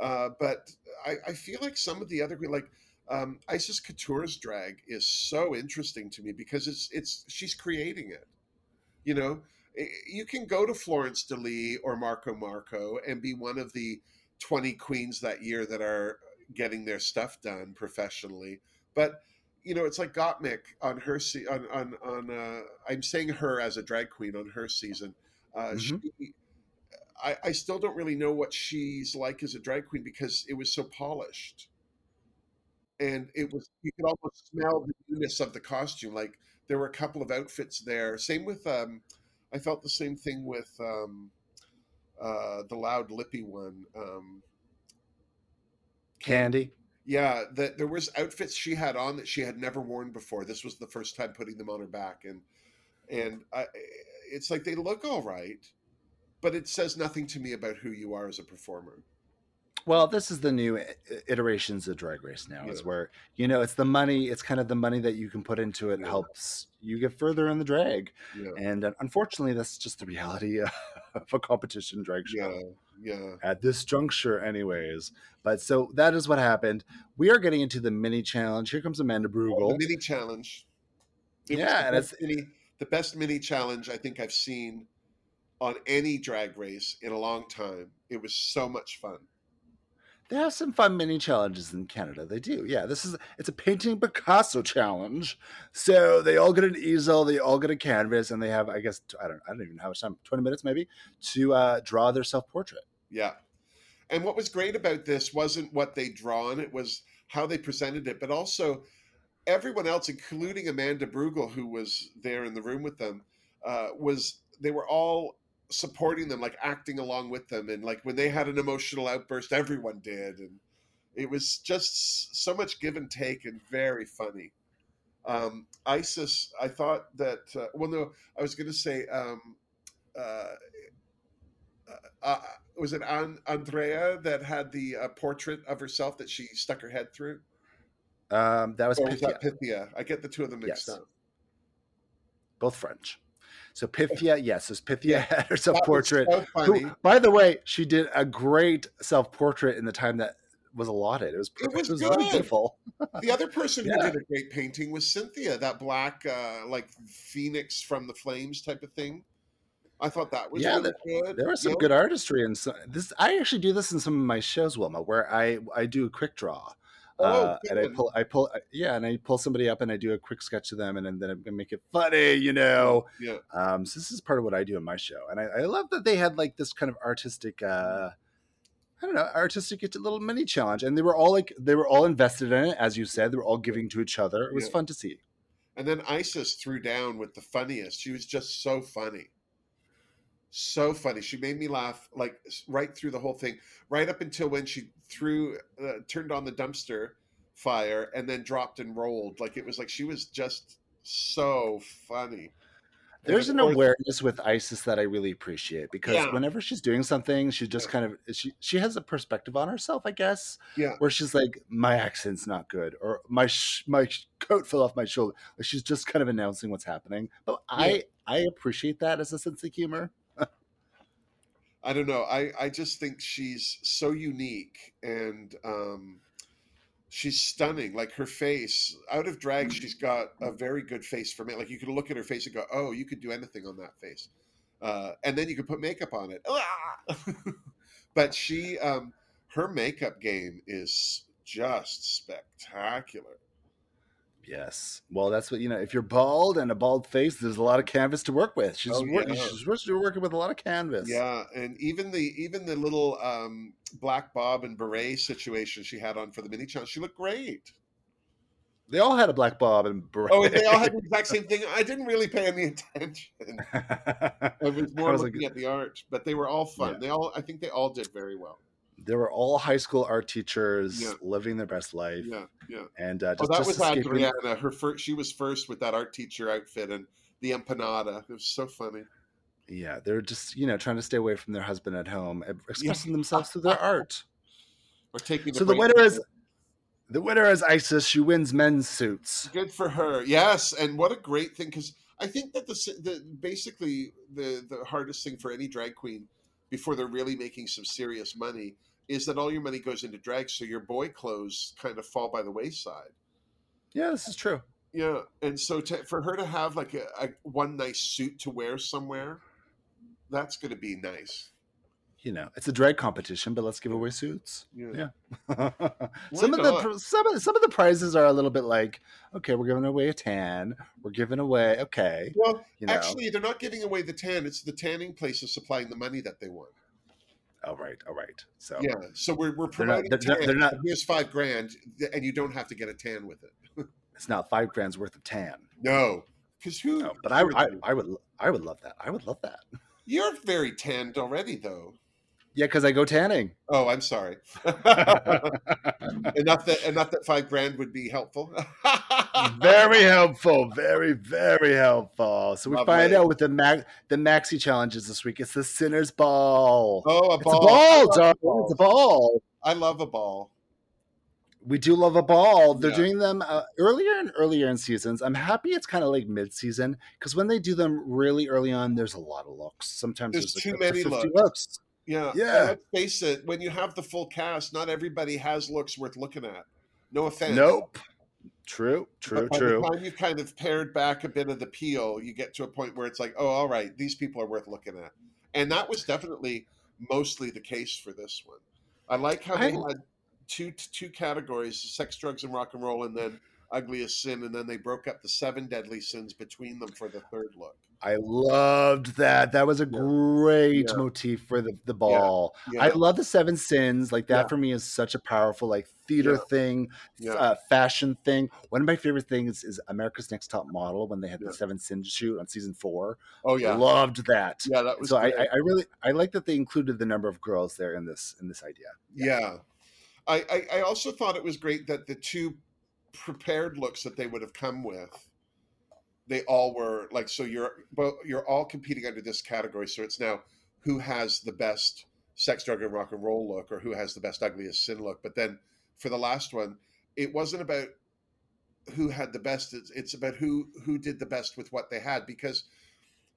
Uh, but I, I feel like some of the other like um, Icesis Couture's drag is so interesting to me because it's it's she's creating it. You know, you can go to Florence Delee or Marco Marco and be one of the 20 queens that year that are getting their stuff done professionally. But you know, it's like Gottmik on her se- on on on. Uh, I'm saying her as a drag queen on her season. Uh, mm-hmm. She, I, I still don't really know what she's like as a drag queen because it was so polished, and it was you could almost smell the newness of the costume. Like there were a couple of outfits there. Same with um, I felt the same thing with um, uh, the loud lippy one. Um, Kandy. Yeah, that there was outfits she had on that she had never worn before. This was the first time putting them on her back, and and I, it's like they look all right, but it says nothing to me about who you are as a performer. Well, this is the new iterations of Drag Race now. Yeah. Is where you know it's the money. It's kind of the money that you can put into it yeah. helps you get further in the drag. Yeah. And uh, unfortunately, that's just the reality of a competition drag show. Yeah. Yeah. At this juncture, anyways. But so that is what happened. We are getting into the mini challenge. Here comes Amanda Brugel. Oh, the mini challenge. It yeah, and it's mini, the best mini challenge I think I've seen on any drag race in a long time. It was so much fun. They have some fun mini challenges in Canada. They do. Yeah, this is it's a painting Picasso challenge. So they all get an easel, they all get a canvas, and they have, I guess, I don't, I don't even know how much time, twenty minutes maybe, to uh, draw their self portrait. Yeah, and what was great about this wasn't what they drawn; it was how they presented it, but also everyone else, including Amanda Brugel, who was there in the room with them, uh, was they were all supporting them, like acting along with them, and like when they had an emotional outburst, everyone did, and it was just so much give and take and very funny. Um, Icesis, I thought that uh, well, no, I was going to say, um, uh, uh, uh, was it An- Andrea that had the uh, portrait of herself that she stuck her head through? Um, that was, or Pythia. Was that Pythia. I get the two of them mixed yes. up. Both French. So Pythia, yes, it's Pythia had her self portrait. So who, by the way, she did a great self portrait in the time that was allotted. It was. It was, it was beautiful. the other person yeah. who did a great painting was Synthia, that black uh, like phoenix from the flames type of thing. I thought that was yeah, really good. There was some good artistry and this. I actually do this in some of my shows, Wilma, where I I do a quick draw. Oh, uh, and I pull, I pull, uh, yeah, and I pull somebody up and I do a quick sketch of them, and, and then I'm gonna make it funny, you know. Yeah. Um, so this is part of what I do in my show, and I, I love that they had like this kind of artistic, uh, I don't know, artistic little mini challenge, and they were all like they were all invested in it, as you said. They were all giving to each other. It was yeah. fun to see. And then Icesis threw down with the funniest. She was just so funny so funny. She made me laugh like right through the whole thing, right up until when she threw, uh, turned on the dumpster fire and then dropped and rolled. Like it was like she was just so funny. There's an awareness with Icesis that I really appreciate because yeah. whenever she's doing something, she just yeah. kind of she she has a perspective on herself, I guess. Yeah. Where she's like, my accent's not good, or my sh- my coat fell off my shoulder. Like she's just kind of announcing what's happening. But yeah. I I appreciate that as a sense of humor. I don't know. I I just think she's so unique and um she's stunning. Like her face, out of drag, she's got a very good face for me. Like you could look at her face and go, "Oh, you could do anything on that face," uh, and then you could put makeup on it. but she, um, her makeup game is just spectacular. Yes. Well, that's what you know. If you're bald and a bald face, there's a lot of canvas to work with. She's, oh, yeah. she's, working with a lot of canvas. Yeah, and even the even the little um, black bob and beret situation she had on for the mini challenge, she looked great. They all had a black bob and beret. Oh, they all had the exact same thing. I didn't really pay any attention. I was more I was looking like, at the art, but they were all fun. Yeah. They all, I think, they all did very well they were all high school art teachers yeah. living their best life. Yeah, yeah. And uh, just, oh, that was Adriana. Her first, she was first with that art teacher outfit and the empanada. It was so funny. Yeah, they're just you know trying to stay away from their husband at home, expressing yeah. themselves through their art. Or taking. so the winner is The winner is Icesis. She wins men's suits. Good for her. Yes, and what a great thing because I think that the, the basically the the hardest thing for any drag queen before they're really making some serious money is that all your money goes into drag, so your boy clothes kind of fall by the wayside. Yeah, this is true. Yeah, and so to, for her to have like a, a one nice suit to wear somewhere, that's going to be nice. You know, it's a drag competition, but let's give away suits. Yeah. Yeah. some of not? the some of some of the prizes are a little bit like, okay, we're giving away a tan. We're giving away okay. Well, You know. actually, they're not giving away the tan. It's the tanning places supplying the money that they want. All right, all right. So Yeah, so we're we're They're not- they're tan. they're not- Here's five grand, and you don't have to get a tan with it. it's not five grand's worth of tan. No, because who? No, but I, I would- I would I would love that. I would love that. You're very tanned already, though. Yeah, because I go tanning. Oh, I'm sorry. enough that enough that five grand would be helpful. very helpful. Very very helpful. So we Lovely. find out with the mac the maxi challenges this week. It's the Sinner's Ball. Oh, a ball! it's a ball, darling. It's a ball. I love a ball. We do love a ball. They're Yeah. doing them uh, earlier and earlier in seasons. I'm happy it's kind of like mid season because when they do them really early on, there's a lot of looks. Sometimes There's there's, too like many 50 looks. Yeah. and Yeah. Let's face it. When you have the full cast, not everybody has looks worth looking at. No offense. Nope. True. True. By True. the time you've kind of pared back a bit of the peel, you get to a point where it's like, oh, all right, these people are worth looking at. And that was definitely mostly the case for this one. I like how they I- had two two categories: sex, drugs, and rock and roll, and then ugliest sin, and then they broke up the seven deadly sins between them for the third look. I loved that. That was a Yeah. great Yeah. motif for the, the ball. Yeah, I love the seven sins. Like that for me is such a powerful like theater thing, uh, fashion thing. One of my favorite things is America's Next Top Model when they had the seven sins shoot on season four. oh yeah, Loved that. yeah, that was so I. I, I really I like that they included the number of girls there in this in this idea. Yeah. I, I, I also thought it was great that the two prepared looks that they would have come with, they all were like so you're but you're all competing under this category. So it's now who has the best sex, drug, and rock and roll look or who has the best ugliest sin look. But then for the last one, it wasn't about who had the best, it's, it's about who who did the best with what they had because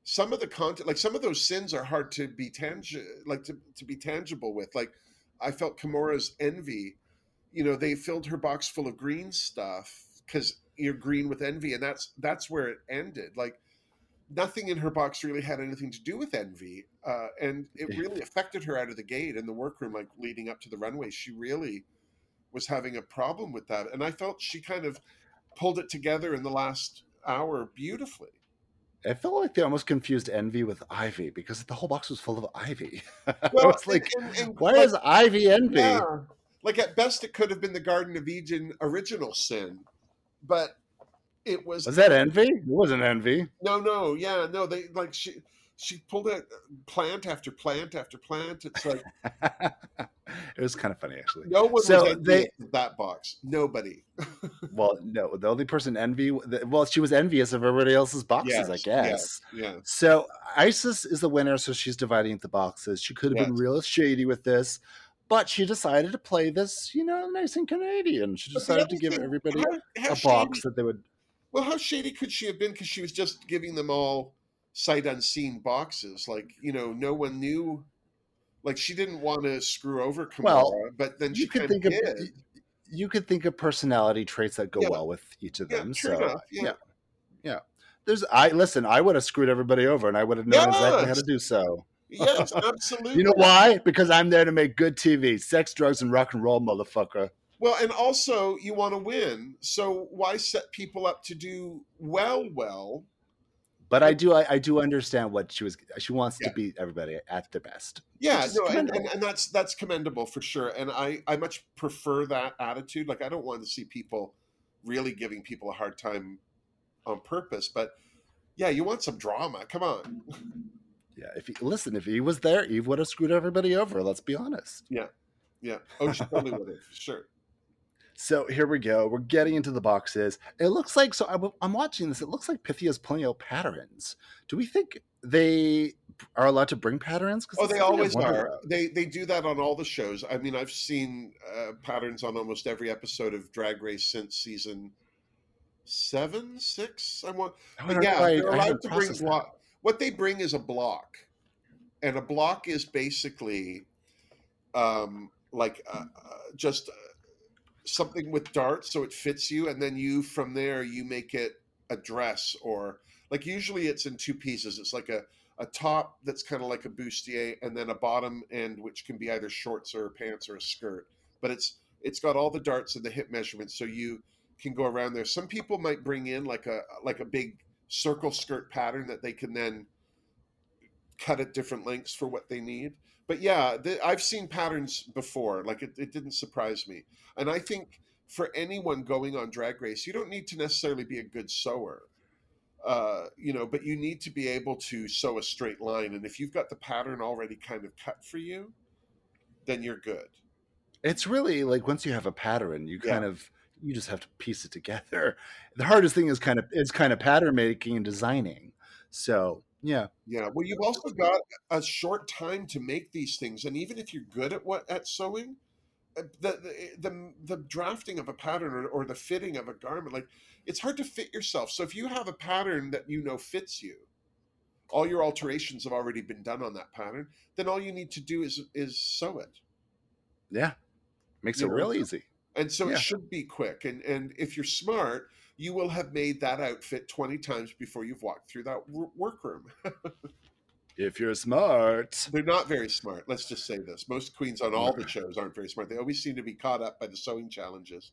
some of the content like some of those sins are hard to be tangible like to, to be tangible with like i felt kimora's envy you know they filled her box full of green stuff because you're green with envy and that's that's where it ended like nothing in her box really had anything to do with envy uh, and it really affected her out of the gate in the workroom like leading up to the runway she really was having a problem with that and i felt she kind of pulled it together in the last hour beautifully I felt like they almost confused Envy with Ivy because the whole box was full of Ivy. I Well, was like, and- and- and, why like, is Ivy Envy? Yeah. Like at best, it could have been the Garden of Eden original sin, but it was, Was that Envy? It wasn't Envy. no, no, yeah, no. They like she she pulled out plant after plant after plant. It's like it was kind of funny actually. no one So was they- that box. Nobody. Well, no, the only person envy. Well, she was envious of everybody else's boxes, I guess. Yeah, So Icesis is the winner, so she's dividing the boxes. She could have been real shady with this, but she decided to play this, you know, nice and Canadian. She decided to give everybody how, how a box that they would. well, how shady could she have been? Because she was just giving them all sight unseen boxes. Like you know, no one knew. Like she didn't want to screw over Kimora, Well, but then she You could think of of you could think of personality traits that go Yeah. well with each of Yeah, them. so enough, yeah. yeah. There's I listen, I would have screwed everybody over and I would have known exactly how to do so. Yes, absolutely. You know why? Because I'm there to make good TV. Sex, drugs, and rock and roll, motherfucker. Well, and also you want to win, so why set people up to do well? Well, But I do, I, I do understand what she was. She wants Yeah. to beat everybody at their best. yeah, no, and, and, and that's that's commendable for sure. And I I much prefer that attitude. Like I don't want to see people really giving people a hard time on purpose, but yeah, you want some drama. Come on. Yeah. If he listen, if he was there, Eve would have screwed everybody over. Let's be honest. Yeah. Yeah. Oh, she probably would have. Sure. So here we go. We're getting into the boxes. It looks like so. I'm, I'm watching this. It looks like Pythia's pulling out patterns. Do we think they are allowed to bring patterns? Oh, they always are. about. They they do that on all the shows. I mean, I've seen uh, patterns on almost every episode of Drag Race since season seven, six. I want. I yeah, why they're allowed to bring block. What they bring is a block, and a block is basically um, like uh, uh, just uh, something with darts, so it fits you, and then you from there you make it a dress or like usually it's in two pieces. It's like a a top that's kind of like a bustier, and then a bottom end which can be either shorts or pants or a skirt. But it's it's got all the darts and the hip measurements, so you can go around there. Some people might bring in like a like a big circle skirt pattern that they can then cut at different lengths for what they need. But yeah, the, I've seen patterns before. Like it, it didn't surprise me. And I think for anyone going on Drag Race, you don't need to necessarily be a good sewer, uh, you know, but you need to be able to sew a straight line. And if you've got the pattern already kind of cut for you, then you're good. It's really like once you have a pattern, you Yeah. kind of you just have to piece it together. The hardest thing is kind of is kind of pattern making and designing. So yeah, Yeah. Well, you've also got a short time to make these things, and even if you're good at what at sewing, uh, the the the, the drafting of a pattern or, or the fitting of a garment, like it's hard to fit yourself. So if you have a pattern that you know fits you, all your alterations have already been done on that pattern. Then all you need to do is is sew it, yeah, makes You it know, real easy. And so Yeah. it should be quick. And and if you're smart. You will have made that outfit 20 times before you've walked through that w- workroom. If you're smart, They're not very smart. Let's just say this. Most queens on all the shows aren't very smart. They always seem to be caught up by the sewing challenges.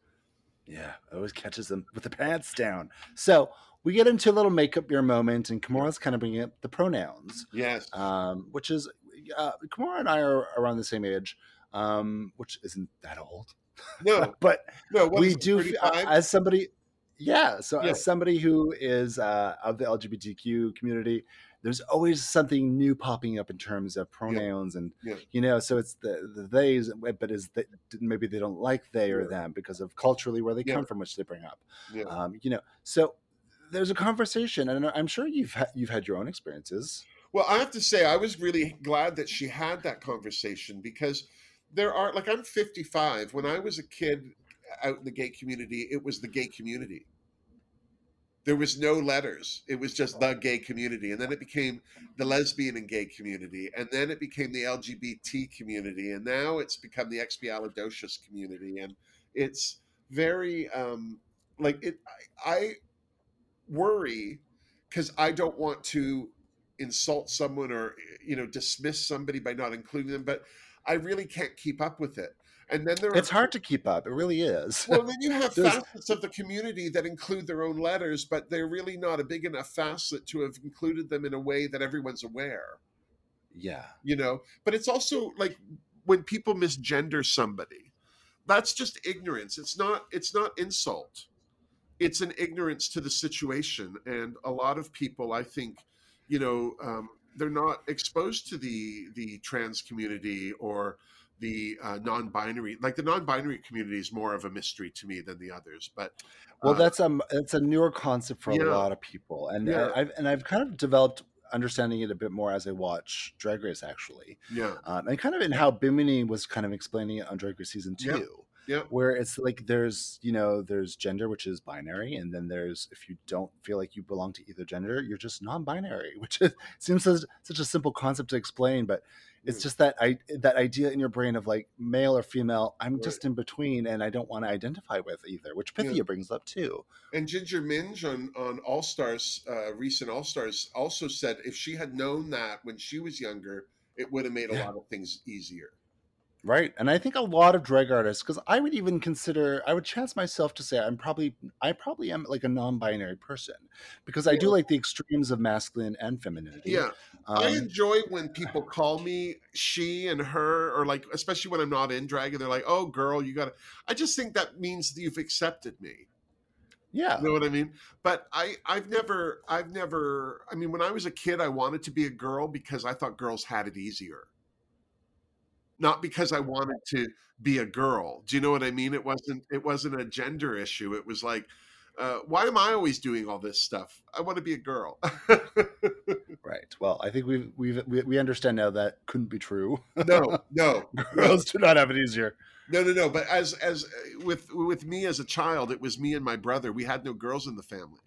yeah, always catches them with the pants down. So we get into a little makeup your moment, and Kimora's kind of bringing up the pronouns. Yes. um, which is uh, Kimura and I are around the same age, um, which isn't that old, No, but no. What we do 35? as somebody. Yeah, so Yeah. as somebody who is uh, of the LGBTQ community, there's always something new popping up in terms of pronouns, and Yeah. you know, so it's the the theys, but is that maybe they don't like they or Yeah. them because of culturally where they Yeah. come from, which they bring up. yeah. Um, you know, so there's a conversation, and I'm sure you've ha- you've had your own experiences. Well, I have to say, I was really glad that she had that conversation because there are, like, I'm 55. When I was a kid out in the gay community, it was the gay community. There was no letters. It was just the gay community. And then it became the lesbian and gay community. And then it became the LGBT community. And now it's become the expialidocious community. And it's very, um, like, it, I, I worry because I don't want to insult someone or you know dismiss somebody by not including them but i really can't keep up with it and then there are It's hard to keep up. It really is. well then you have facets of the community that include their own letters but they're really not a big enough facet to have included them in a way that everyone's aware yeah. you know but it's also like when people misgender somebody that's just ignorance it's not it's not insult it's an ignorance to the situation and a lot of people i think you know um, they're not exposed to the the trans community or the uh, non-binary like the non-binary community is more of a mystery to me than the others but Well, uh, that's um, it's a newer concept for Yeah. a lot of people, and Yeah. I, I've and I've kind of developed understanding it a bit more as I watch Drag Race, actually, yeah um, and kind of in how Bimini was kind of explaining it on Drag Race season Yeah. two. Yeah. Where it's like there's you know there's gender which is binary and then there's if you don't feel like you belong to either gender you're just non-binary which is, seems such, such a simple concept to explain but it's Mm. just that I that idea in your brain of like male or female I'm Right. just in between and I don't want to identify with either which Yeah. Brings up too And Ginger Minge on on All Stars, uh, recent All Stars, also said if she had known that when she was younger, it would have made a Yeah. lot of things easier. Right. And I think a lot of drag artists, because I would even consider, I would chance myself to say I'm probably, I probably am like a non binary person because I do like the extremes of masculine and femininity. Yeah, I Um, enjoy when people call me she and her, or like especially when I'm not in drag, and they're like, "Oh, girl, you got to." I just think that means that you've accepted me. yeah. You know what I mean? But I, I've never, I've never. I mean, when I was a kid, I wanted to be a girl because I thought girls had it easier. Not because I wanted to be a girl. Do you know what I mean? It wasn't. It wasn't a gender issue. It was like, uh, why am I always doing all this stuff? I want to be a girl. right. Well, I think we've, we've we we understand now that couldn't be true. no, no, girls do not have it easier. No, no, no. But as as with with me as a child, it was me and my brother. We had no girls in the family.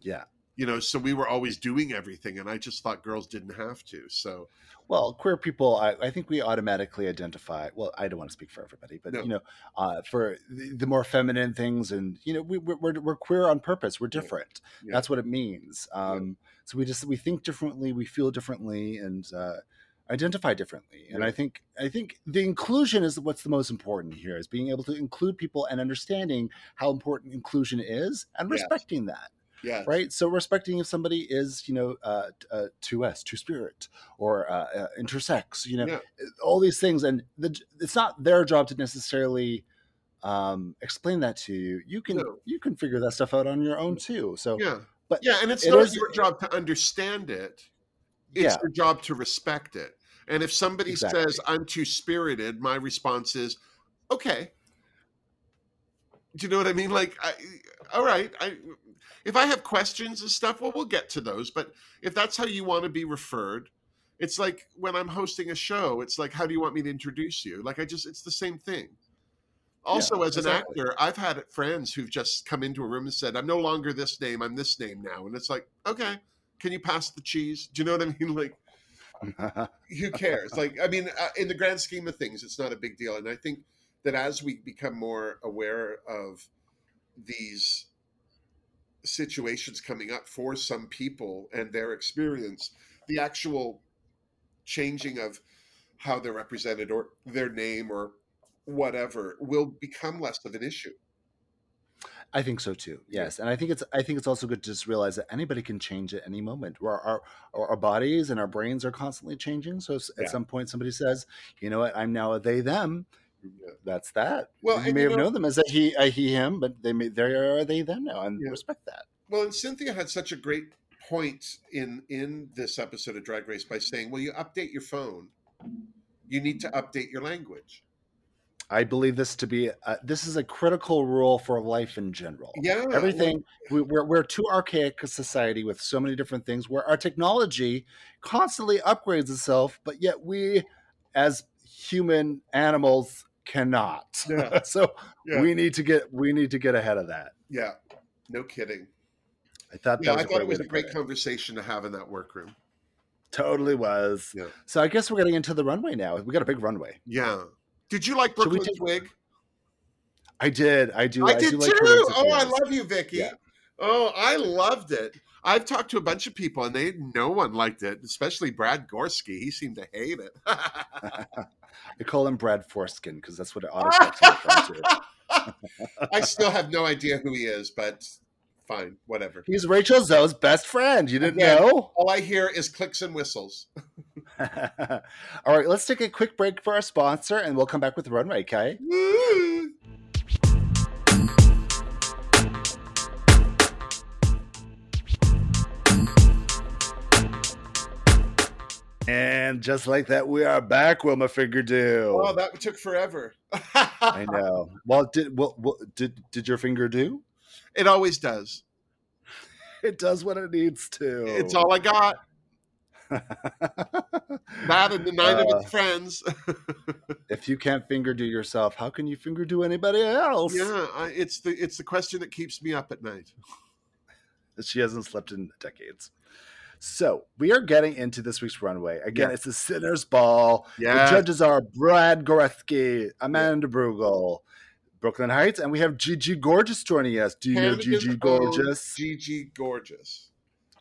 Yeah. You know, so we were always doing everything, and I just thought girls didn't have to. So well, queer people, I, I, think we automatically identify. Well, I don't want to speak for everybody, but no. you know, uh, for the, the, more feminine things, and you know, we, are we're, we're queer on purpose. We're different. Yeah. That's what it means. Um, yeah. So we just we think differently, we feel differently, and uh, identify differently. And yeah. I think I think the inclusion is what's the most important here. Is being able to include people and understanding how important inclusion is, and respecting that. Yeah. Right. So respecting if somebody is, you know, uh, uh, 2S, two spirit, or uh, uh, intersex, you know, yeah. all these things, and the, it's not their job to necessarily um, explain that to you. You can no. you can figure that stuff out on your own too. So yeah, but yeah, and it's it not is, your job to understand it. It's yeah. your job to respect it. And if somebody exactly. says I'm too spirited, my response is, okay. Do you know what I mean? Like, I, all right, I if I have questions and stuff, well, we'll get to those. But if that's how you want to be referred, it's like when I'm hosting a show, it's like, how do you want me to introduce you? Like, I just, it's the same thing. Also, yeah, as an exactly. actor, I've had friends who've just come into a room and said, I'm no longer this name, I'm this name now. And it's like, okay, can you pass the cheese? Do you know what I mean? Like, who cares? Like, I mean, uh, in the grand scheme of things, it's not a big deal. And I think that as we become more aware of these situations coming up for some people and their experience, the actual changing of how they're represented or their name or whatever will become less of an issue. I think so too. Yes, and I think it's I think it's also good to just realize that anybody can change at any moment. Our our, our bodies and our brains are constantly changing. So at yeah. some point, somebody says, "You know what? I'm now a they them." Yeah. That's that. Well, you may you have know, known them as a he, a he, him, but they may they are they them now, and yeah. respect that. Well, and Synthia had such a great point in in this episode of Drag Race by saying, "Well, you update your phone, you need to update your language." I believe this to be a, this is a critical rule for life in general. Yeah, everything we, we're we're too archaic a society with so many different things where our technology constantly upgrades itself, but yet we, as human animals, cannot. Yeah. so yeah. we need to get we need to get ahead of that. Yeah, no kidding. I thought yeah, I thought it was a great conversation to have in that workroom. Totally was. Yeah. So I guess we're getting into the runway now. We got a big runway. Yeah. Did you like Brooke Lynn's take... wig? I did. I do. I, I did do too. Like oh, I love you, Vicky. Yeah. Oh, I loved it. I've talked to a bunch of people and they no one liked it, especially Brad Goreski. He seemed to hate it. I call him Brad Foreskin because that's what it auto from to. I still have no idea who he is, but fine, whatever. He's Rachel Zoe's best friend. You didn't Again, know? All I hear is clicks and whistles. all right, let's take a quick break for our sponsor, and we'll come back with the Runway, okay? And just like that, we are back, Wilma Fingerdoo. Oh, that took forever. I know. Well, did well, well, did did your finger do? It always does. It does what it needs to. It's all I got. that and the nine uh, of its friends. if you can't finger do yourself, how can you finger do anybody else? Yeah, I, it's the it's the question that keeps me up at night. She hasn't slept in decades. So we are getting into this week's runway. Again, yeah. it's the Sinner's Ball. Yeah. The judges are Brad Goreski, Amanda yeah. Brugel, Brooke Lynn Hytes, and we have Gigi Gorgeous joining us. Do you know Gigi Gorgeous? Oh, Gigi Gorgeous.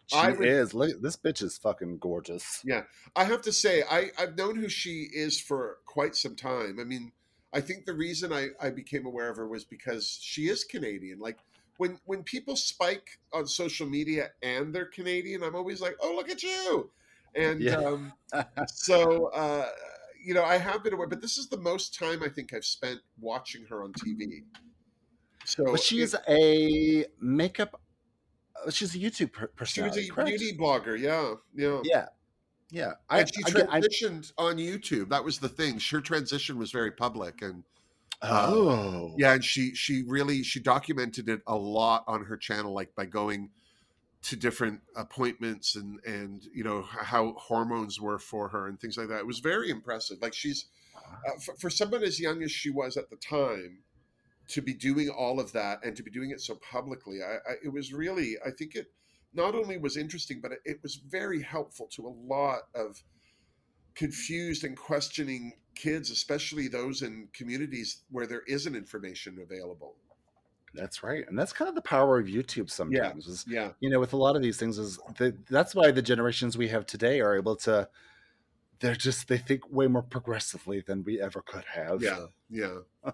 She I is. Look, this bitch is fucking gorgeous. Yeah, I have to say, I I've known who she is for quite some time. I mean, I think the reason I I became aware of her was because she is Canadian. Like when when people spike on social media and they're Canadian, I'm always like, oh look at you, and yeah. um, so uh, you know I have been aware, but this is the most time I think I've spent watching her on TV. So, but she's a makeup. Uh, she's a YouTube personality. She was a correct? beauty blogger. Yeah, yeah, yeah. Yeah, I, and she transitioned I, I, on YouTube. That was the thing. Her transition was very public, and Uh, Oh, yeah, and she she really she documented it a lot on her channel, like by going to different appointments and and you know how hormones were for her and things like that. It was very impressive. Like she's uh, for, for someone as young as she was at the time to be doing all of that and to be doing it so publicly. I, I it was really I think it not only was interesting, but it, it was very helpful to a lot of confused and questioning kids, especially those in communities where there isn't information available. that's right, and that's kind of the power of YouTube. Sometimes is Yeah, you know with a lot of these things is the, that's why the generations we have today are able to. They're just they think way more progressively than we ever could have. yeah, yeah.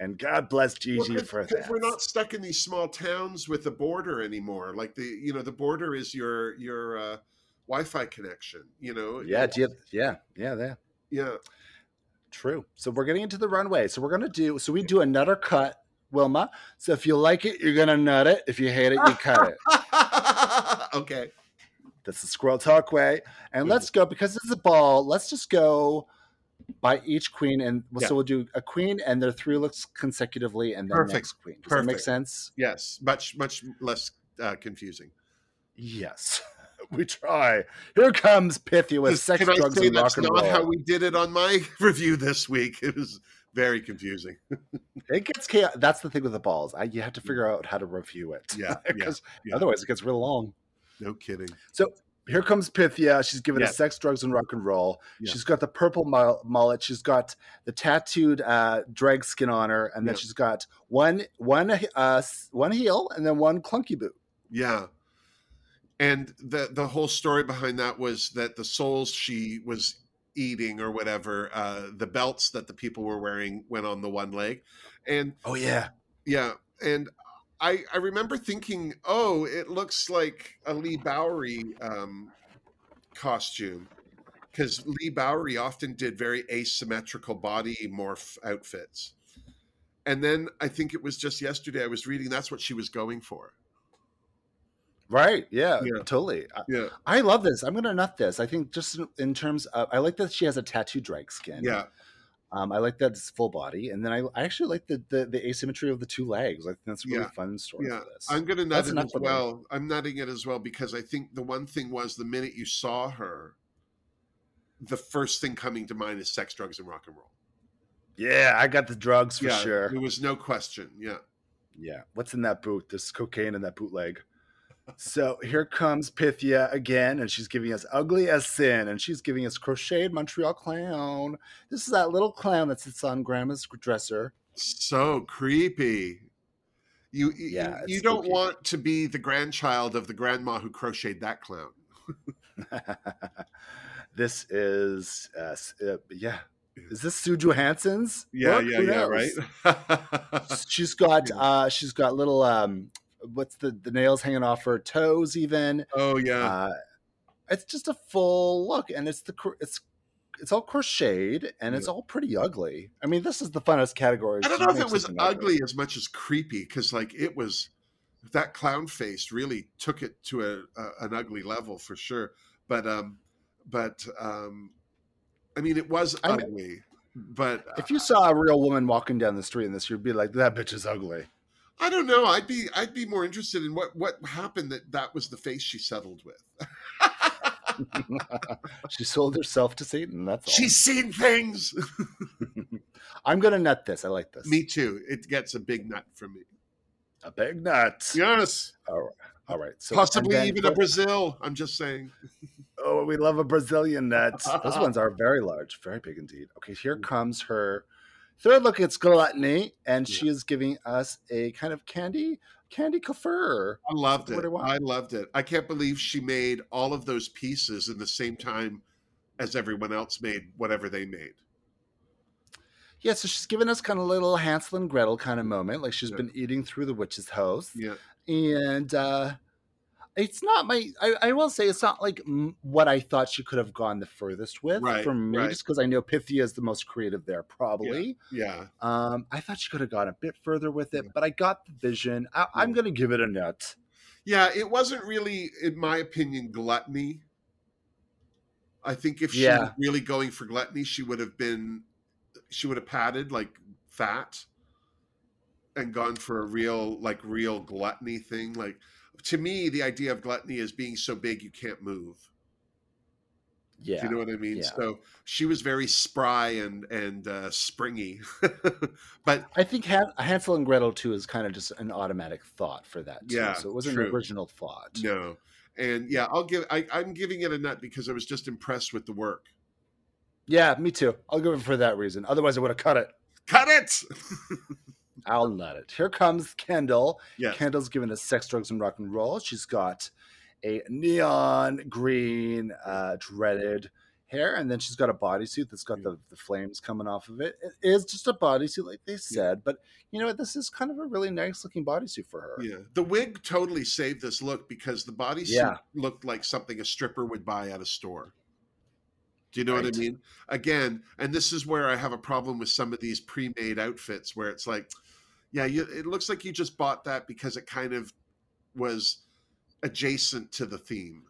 And God bless Gigi Well, for that. we're not stuck in these small towns with the border anymore. Like the you know the border is your your uh, Wi-Fi connection. You know. yeah, you have- yeah, yeah, yeah. Yeah. True. So we're getting into the runway. So we're gonna do. So we do another cut, Wilma. So if you like it, you're gonna nut it. If you hate it, you cut it. okay. That's the Squirrel Talk way. And let's go because it's a ball. Let's just go by each queen, and Yeah. so we'll do a queen and their three looks consecutively, and then Perfect. next queen. Does that make sense? Yes. Much much less uh, confusing. Yes. We try. Here comes Pythia with sex, Can I drugs, say and that's rock and not roll. how we did it on my review this week? It was very confusing. It gets chaotic. That's the thing with the balls. I, you have to figure out how to review it. Yeah, yeah, because yeah. otherwise it gets real long. No kidding. So here comes Pythia. She's given Yeah. us sex, drugs, and rock and roll. Yeah. She's got the purple mul- mullet. She's got the tattooed uh, drag skin on her, and then Yeah. she's got one one uh, one heel and then one clunky boot. Yeah. And the the whole story behind that was that the souls she was eating or whatever, uh, the belts that the people were wearing went on the one leg. And Oh yeah, yeah, and I I remember thinking, oh, it looks like a Leigh Bowery um, costume because Leigh Bowery often did very asymmetrical body morph outfits. And then I think it was just yesterday I was reading that's what she was going for. Right. Yeah, Yeah. totally. Yeah. I love this. I'm gonna nut this. I think just in- in terms of, I like that she has a tattoo drag skin. Yeah. Um, I like that it's full body, and then I, I actually like the, the the asymmetry of the two legs. I think that's a really Yeah. fun story Yeah. for this. I'm going to nut That's it as me. well. I'm nutting it as well because I think the one thing was the minute you saw her, the first thing coming to mind is sex, drugs, and rock and roll. yeah, I got the drugs for yeah, sure. there was no question. Yeah, Yeah. What's in that boot? There's cocaine in that bootleg. So here comes Pythia again, and she's giving us Ugly as Sin, and she's giving us Crocheted Montreal Clown. This is that little clown that sits on Grandma's dresser. so creepy. You you, Yeah, you it's don't spooky. want to be the grandchild of the grandma who crocheted that clown. this is, uh, uh, yeah. Is this Sue Johanson's? Yeah, yeah, yeah, right. she's got, uh, she's got little, um, what's the the nails hanging off her toes even. oh yeah, Uh, it's just a full look, and it's the it's it's all crocheted and it's all pretty ugly. I mean, this is the funnest category. I don't know if it was something ugly as much as creepy because like it was that clown face really took it to a, a an ugly level for sure. But um, but um, I mean it was I know- ugly. But If you saw a real woman walking down the street in this, you'd be like, "That bitch is ugly." I don't know. I'd be I'd be more interested in what what happened that that was the face she settled with. she sold herself to Satan. That's all. She's seen things. I'm gonna nut this. I like this. me too. It gets a big nut from me. a big nut. Yes, All right. All right. So possibly even a Brazil. I'm just saying. Oh, we love a Brazilian nut. Those ones are very large, very big indeed. Okay, here Mm. comes her third look at gluttony, and Yeah. she is giving us a kind of candy candy coiffure. I loved it. I? I loved it. I can't believe she made all of those pieces in the same time as everyone else made whatever they made. Yeah, so she's giving us kind of a little Hansel and Gretel kind of moment, like she's Yeah. been eating through the witch's house. Yeah. and uh it's not my I, I will say it's not like what i thought she could have gone the furthest with Right, for me right. just because i know pythia is the most creative there probably Yeah. um i thought she could have gone a bit further with it but i got the vision I, i'm Yeah. gonna give it a nut Yeah. It wasn't really, in my opinion, gluttony. I think if she Yeah. was really going for gluttony, she would have been, she would have padded like fat and gone for a real like real gluttony thing. Like to me, the idea of gluttony is being so big you can't move. Yeah. Do you know what I mean? yeah. So she was very spry and and uh, springy, but I think Han- Hansel and Gretel too is kind of just an automatic thought for that. Too. Yeah, So it wasn't true. an original thought. no. And yeah, I'll give. I, I'm giving it a nut because I was just impressed with the work. Yeah, me too. I'll give it for that reason. Otherwise, I would have cut it. Cut it. I'll nut it. Here comes Kendall. yes. Kendall's given us sex, drugs, and rock and roll. She's got a neon green uh, dreaded hair, and then she's got a bodysuit that's got the, the flames coming off of it. It is just a bodysuit, like they said, but you know what? This is kind of a really nice looking bodysuit for her. Yeah, the wig totally saved this look because the bodysuit Yeah. looked like something a stripper would buy at a store. Do you know what I mean? Again, and this is where I have a problem with some of these pre-made outfits, where it's like, yeah, you, it looks like you just bought that because it kind of was adjacent to the theme.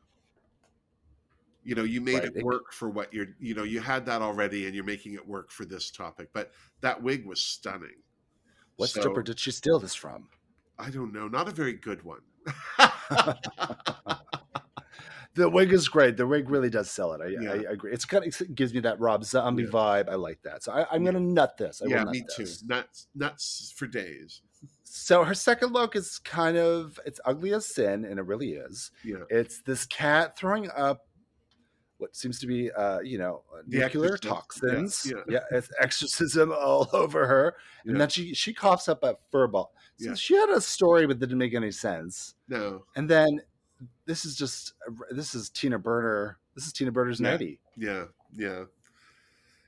You know, you made Right. it work for what you're. You know, you had that already, and you're making it work for this topic. But that wig was stunning. What So- stripper did she steal this from? I don't know, not a very good one. The wig is great. The wig really does sell it. I, Yeah. I, I agree. It's kind of it gives me that Rob Zombie Yeah. vibe. I like that. So I, I'm going to nut this. I will yeah, nut me too. this. Nuts, nuts for days. So her second look is kind of it's ugly as sin, and it really is. Yeah, It's this cat throwing up what seems to be, uh, you know, The nuclear toxins. Yeah, yeah, it's exorcism all over her, and Yeah. then she she coughs up a furball. So Yeah. she had a story, but that didn't make any sense. no, And then this is just this is Tina Burner. This is Tina Burner's Yeah. nighty. yeah, yeah,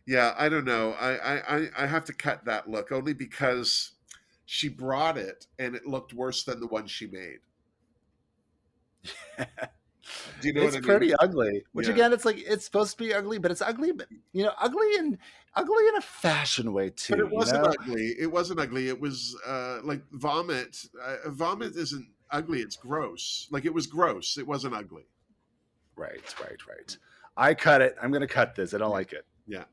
yeah. I don't know. I, I, I, I have to cut that look only because she brought it and it looked worse than the one she made. Do you know it's what I pretty mean? ugly. Which Yeah. again, it's like it's supposed to be ugly, but it's ugly, but you know, ugly and ugly in a fashion way too. But it wasn't know? ugly. It wasn't ugly. It was uh, like vomit. Uh, vomit isn't ugly. It's gross. Like it was gross. It wasn't ugly. Right, right, right. I cut it. I'm gonna cut this. I don't like it. Yeah.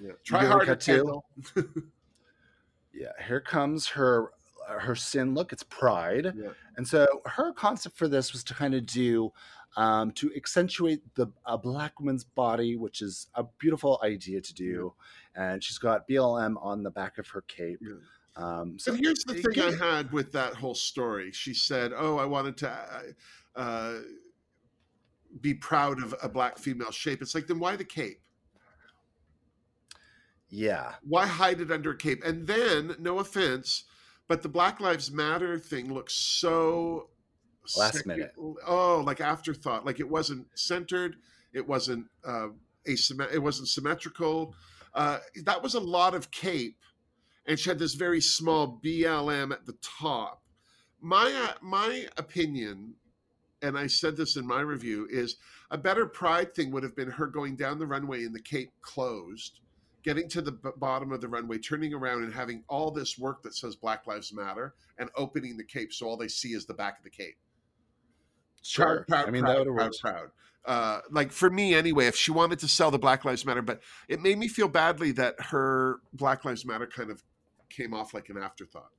Yeah. Try harder? Kendall. Yeah, here comes her her sin look. It's pride, Yeah. and so her concept for this was to kind of do um, to accentuate the a black woman's body, which is a beautiful idea to do. And she's got BLM on the back of her cape. Yeah. Um, so here's the thing I had with that whole story. She said, "Oh, I wanted to uh, uh, be proud of a black female shape." It's like, then why the cape? yeah, Why hide it under a cape? And then, no offense, but the Black Lives Matter thing looks so Last minute. Oh, like afterthought. Like it wasn't centered. It wasn't uh, asymmet- It wasn't symmetrical. Uh, that was a lot of cape, and she had this very small BLM at the top. My uh, my opinion, and I said this in my review, is a better pride thing would have been her going down the runway and the cape closed, getting to the b- bottom of the runway, turning around and having all this work that says Black Lives Matter, and opening the cape so all they see is the back of the cape. sure. Proud, proud, I mean, proud, that would have proud. Uh, like for me anyway, if she wanted to sell the Black Lives Matter, but it made me feel badly that her Black Lives Matter kind of came off like an afterthought.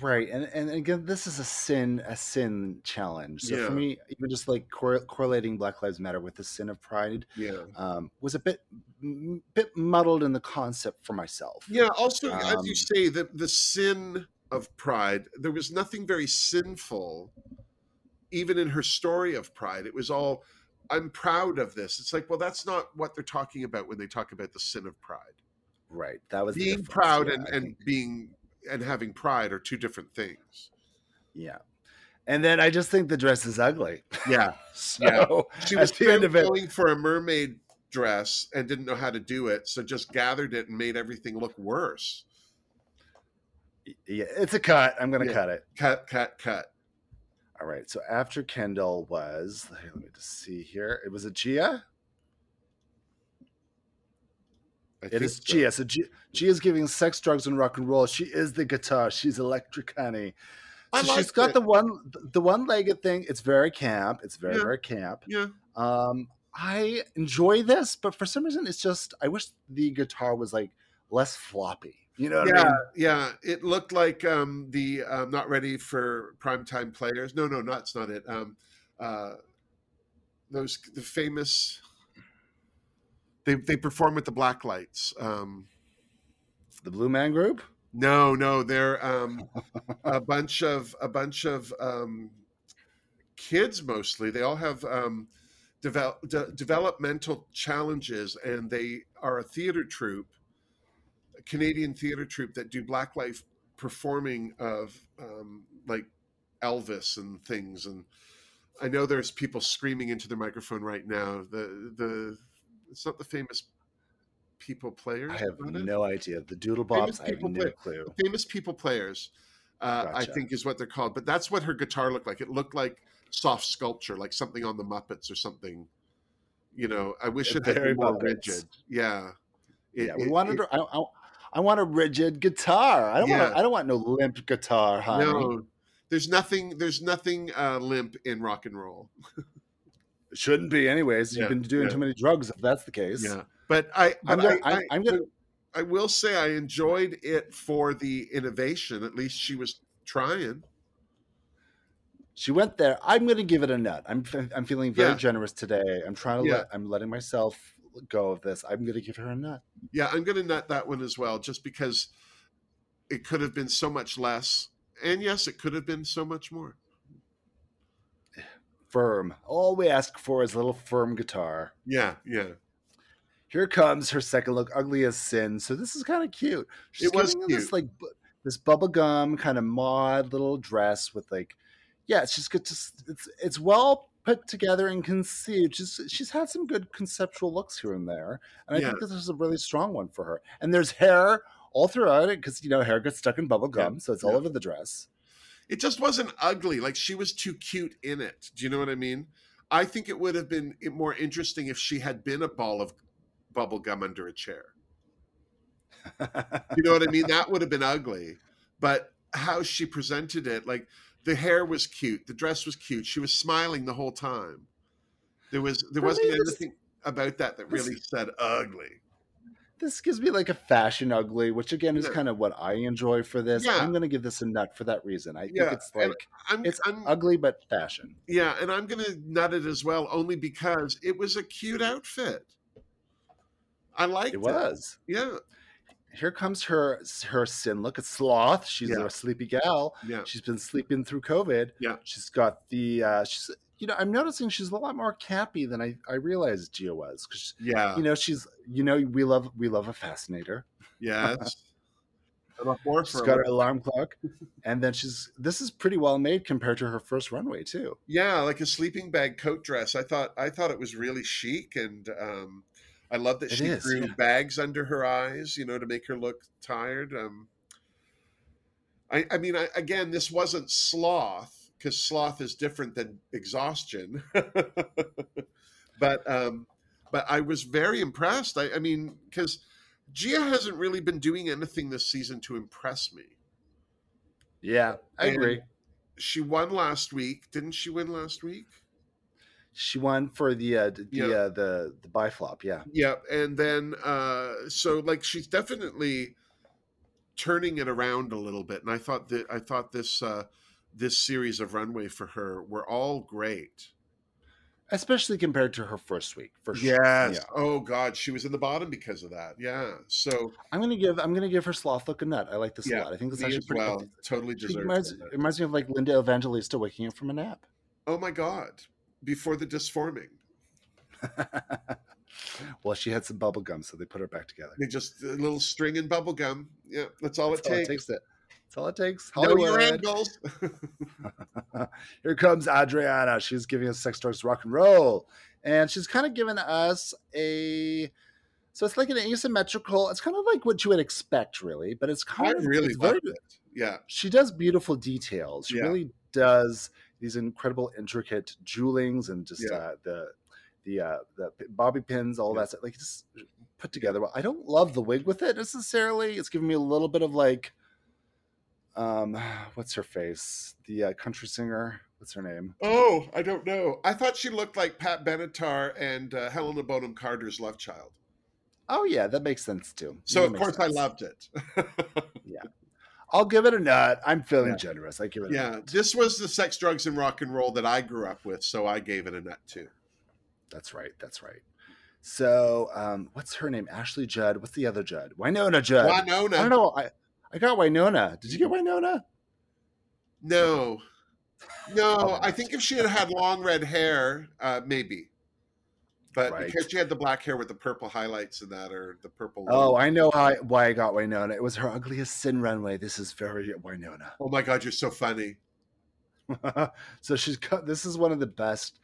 Right, and and again, this is a sin a sin challenge. So Yeah. for me, even just like cor- correlating Black Lives Matter with the sin of pride Yeah. um, was a bit m- bit muddled in the concept for myself. Yeah. Also, as Um, you say, the the sin of pride, there was nothing very sinful, even in her story of pride. It was all, I'm proud of this. It's like, well, that's not what they're talking about when they talk about the sin of pride. Right, that was Being proud yeah, and, and being and having pride are two different things. yeah. And then I just think the dress is ugly. Yeah. so Yeah. She was at the end of it, going for a mermaid dress and didn't know how to do it, so just gathered it and made everything look worse. yeah, it's a cut. I'm gonna Yeah. cut it. Cut, cut, cut. All right. So after Kendall was, let me just see here. It was a Gia. I It think is so. Gia. So Gia, Gia's giving sex, drugs, and rock and roll. She is the guitar. She's electric, honey. I So she's liked got it. the one, the one-legged thing. It's very camp. It's very, Yeah. very camp. Yeah. Um, I enjoy this, but for some reason, it's just I wish the guitar was like less floppy. You know what yeah, I mean? yeah. It looked like um, the um, not ready for primetime players. No, no, that's not it. Um, uh, those the famous. They they perform with the black lights. Um, The Blue Man Group. no, no, they're um, a bunch of a bunch of um, kids mostly. They all have um, develop, de- developmental challenges, and they are a theater troupe, a Canadian theater troupe that do black life performing of um, like Elvis and things. And I know there's people screaming into their microphone right now. The the it's not the famous people players. I have on it? no idea. The Doodle Bobs. I have no play- clue. famous people players uh, i think is what they're called but that's what her guitar looked like it looked like soft sculpture like something on the muppets or something you know i wish it had been more Muppets. rigid yeah It- yeah, we it- wanted. it- her- I, I, I want a rigid guitar. I don't Yeah. want. I don't want no limp guitar, honey. no there's nothing there's nothing uh, limp in rock and roll It shouldn't be, anyways. You've been doing yeah. too many drugs. If that's the case. yeah but i I'm gonna. I, I, I'm gonna. I will say i enjoyed it for the innovation at least she was trying She went there. I'm gonna give it a nut. I'm. I'm feeling very Yeah. generous today. I'm trying to Yeah. let. I'm letting myself go of this. I'm gonna give her a nut. Yeah, I'm going to nut that one as well, just because it could have been so much less, and yes, it could have been so much more. Firm. All we ask for is a little firm guitar. Yeah, yeah, Here comes her second look, ugly as sin. So this is kind of cute. She's It was giving this cute. like bu- this bubblegum kind of mod little dress with like, yeah, it's just good. To, it's it's well put together and conceived. She's she's had some good conceptual looks here and there, and I Yeah. think this is a really strong one for her. And there's hair all throughout it because you know hair gets stuck in bubble Yeah, gum, so it's all over the dress. It just wasn't ugly. Like she was too cute in it. Do you know what I mean? I think it would have been more interesting if she had been a ball of bubble gum under a chair. You know what I mean? That would have been ugly. But how she presented it, like the hair was cute, the dress was cute. She was smiling the whole time. There was there wasn't anything about that that really said ugly. This gives me like a fashion ugly, which again is Yeah. kind of what I enjoy for this. Yeah. I'm gonna give this a nut for that reason. I Yeah, think it's like I'm, it's I'm ugly but fashion. yeah, and I'm gonna nut it as well, only because it was a cute outfit. I liked it. It was. Yeah, Here comes her her sin look. at sloth. She's a sleepy gal. yeah, She's been sleeping through COVID. Yeah. She's got the uh she's you know, I'm noticing she's a lot more cappy than I, I realized Gia was. Because yeah, you know, she's you know, we love we love a fascinator. yes. And a more She's got her alarm clock. And then she's this is pretty well made compared to her first runway too. yeah, like a sleeping bag coat dress. I thought I thought it was really chic, and um, I love that It she is, grew yeah. bags under her eyes, you know, to make her look tired. Um, I, I mean, I, again, this wasn't sloth because sloth is different than exhaustion. but um, but I was very impressed. I, I mean, because Gia hasn't really been doing anything this season to impress me. Yeah, I And agree. She won last week, didn't she? Win last week? She won for the uh, the Yeah. uh, the the biflop. Yeah, Yeah, and then uh, so like she's definitely turning it around a little bit, and I thought that I thought this uh, this series of runway for her were all great. especially compared to her first week. For sure. Yes. Yeah. Oh God, she was in the bottom because of that. Yeah. So I'm gonna give I'm gonna give her sloth look a nut. I like this Yeah, a lot. I think this actually pretty. well totally deserves. reminds, it. it reminds me of like Linda Evangelista waking up from a nap. Oh my God! Before the disforming, well, she had some bubble gum, so they put her back together. they just a little string and bubble gum. Yeah, that's all That's it all it takes. takes. It. That's all it takes. Know your Hollywood. angles. Here comes Adriana. She's giving us sex stars rock and roll, and she's kind of giving us a. So it's like an asymmetrical. It's kind of like what you would expect, really, but it's I kind of really very it. Yeah. she does beautiful details. She Yeah. really does these incredible, intricate jewelings and just Yeah. uh, the the uh, the bobby pins, all Yeah. that stuff. Like just put together. well. I don't love the wig with it necessarily. It's giving me a little bit of like, um, what's her face? The uh, country singer. What's her name? Oh, I don't know. I thought she looked like Pat Benatar and uh, Helena Bonham Carter's love child. Oh yeah, that makes sense too. So That of course I loved it. Yeah. I'll give it a nut. I'm feeling Yeah. generous. I give it. A yeah, this was the sex, drugs, and rock and roll that I grew up with, so I gave it a nut too. That's right. That's right. So, um, what's her name? Ashley Judd. What's the other Judd? Wynonna Judd. Wynonna. I don't know. I I got Wynonna. Did you get Wynonna? no, no. Oh. I think if she had had long red hair, uh, maybe. But Right. because she had the black hair with the purple highlights and that, or the purple. Oh, I know I, why I got Wynonna. It was her ugliest sin runway. This is very Wynonna. oh my god, you're so funny. so she's got this is one of the best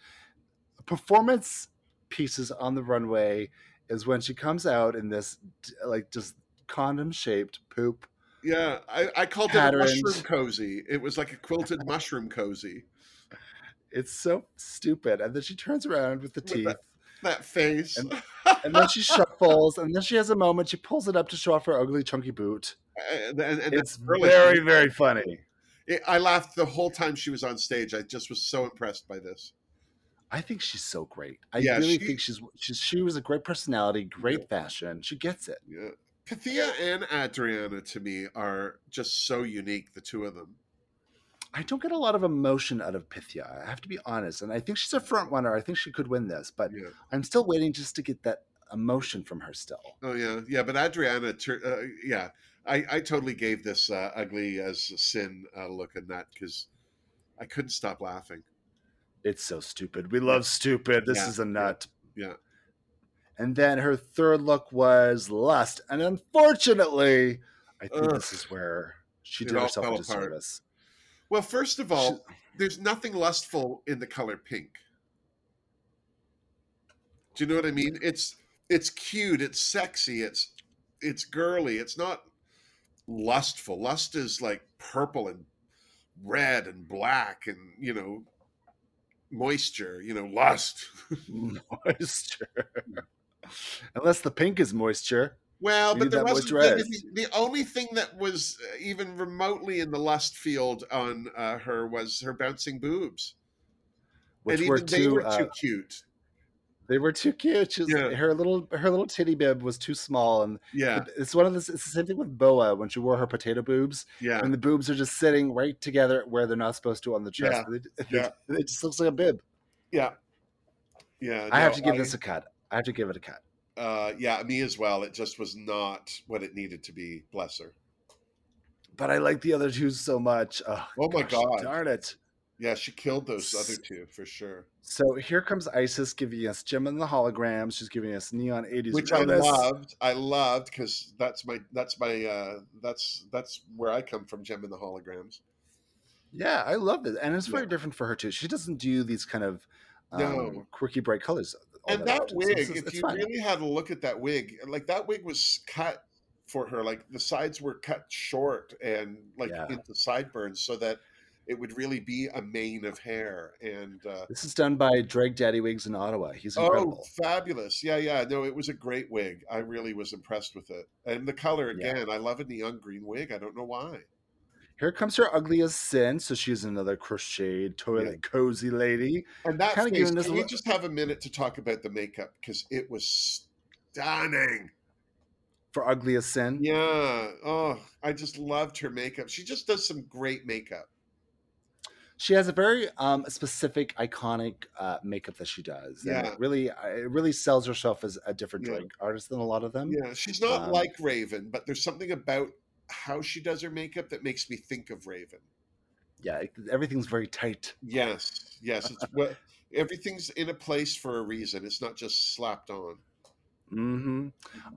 performance pieces on the runway is when she comes out in this like just condom shaped poop Yeah, I, I called Patterns. it a mushroom cozy. It was like a quilted mushroom cozy. it's so stupid and then she turns around with the With teeth that- That face. And- and then she shuffles and then she has a moment she pulls it up to show off her ugly chunky boot and, and, and it's really- very very funny It, I laughed the whole time she was on stage. I just was so impressed by this. i think she's so great i Yeah, really she- think she's, she's she was a great personality great fashion she gets it Yeah. Pythia and Adriana to me are just so unique, the two of them. I don't get a lot of emotion out of Pythia. I have to be honest, and I think she's a front runner. I think she could win this, but Yeah. I'm still waiting just to get that emotion from her. Still, Oh yeah, yeah. But Adriana, uh, yeah, I, I totally gave this uh, ugly as sin uh, look in that because I couldn't stop laughing. it's so stupid. We love stupid. This Yeah, is a nut. yeah. And then her third look was lust, and unfortunately, I think Ugh. this is where she It did herself a apart. disservice. Well, first of all, there's nothing lustful in the color pink. Do you know what I mean? It's it's cute, it's sexy, it's it's girly. It's not lustful. Lust is like purple and red and black and you know moisture. You know, lust. moisture, unless the pink is moisture. Well, You but there wasn't anything, the only thing that was uh, even remotely in the lust field on uh, her was her bouncing boobs, Which and were even they too, were uh, too cute. they were too cute. She's, Yeah. Her little her little titty bib was too small, and Yeah, It's one of the. It's the same thing with Boa when she wore her potato boobs, yeah. and the boobs are just sitting right together where they're not supposed to on the chest. Yeah, It, yeah. it just looks like a bib. Yeah. Yeah. I have to give this a cut. I have to give it a cut. uh yeah, me as well. It just was not what it needed to be, bless her. But I like the other two so much. Oh, Oh my God. Darn it! Yeah, she killed those other two for sure. So here comes Icesis giving us Jem and the holograms. She's giving us neon '80s, Which I loved. I loved because that's my that's my uh that's that's where I come from, Jem and the holograms. Yeah, I love it, and it's very Yeah. different for her too. She doesn't do these kind of um, No. quirky, bright colors. And that often. So wig, this is- if you fine. really had a look at that wig, like that wig was cut for her, like the sides were cut short and like Yeah. into sideburns so that it would really be a mane of hair. And uh, This is done by Drake Daddy Wigs in Ottawa. He's incredible. oh, fabulous! Yeah, yeah. No, it was a great wig. I really was impressed with it, and the color Yeah. again. I love a neon green wig. I don't know why. Here comes her ugly as sin. So she's another crocheted toilet cozy lady. And that giving us can we just have a minute to talk about the makeup because it was stunning. For ugly as sin. Yeah. Oh, I just loved her makeup. She just does some great makeup. She has a very um, specific, iconic uh, makeup that she does. And Yeah. it really, uh, it really sells herself as a different Yeah. Artist than a lot of them. Yeah, she's not Um, like Raven, but there's something about how she does her makeup that makes me think of Raven. Yeah, everything's very tight. Yes, yes. It's what everything's in a place for a reason. It's not just slapped on. hmm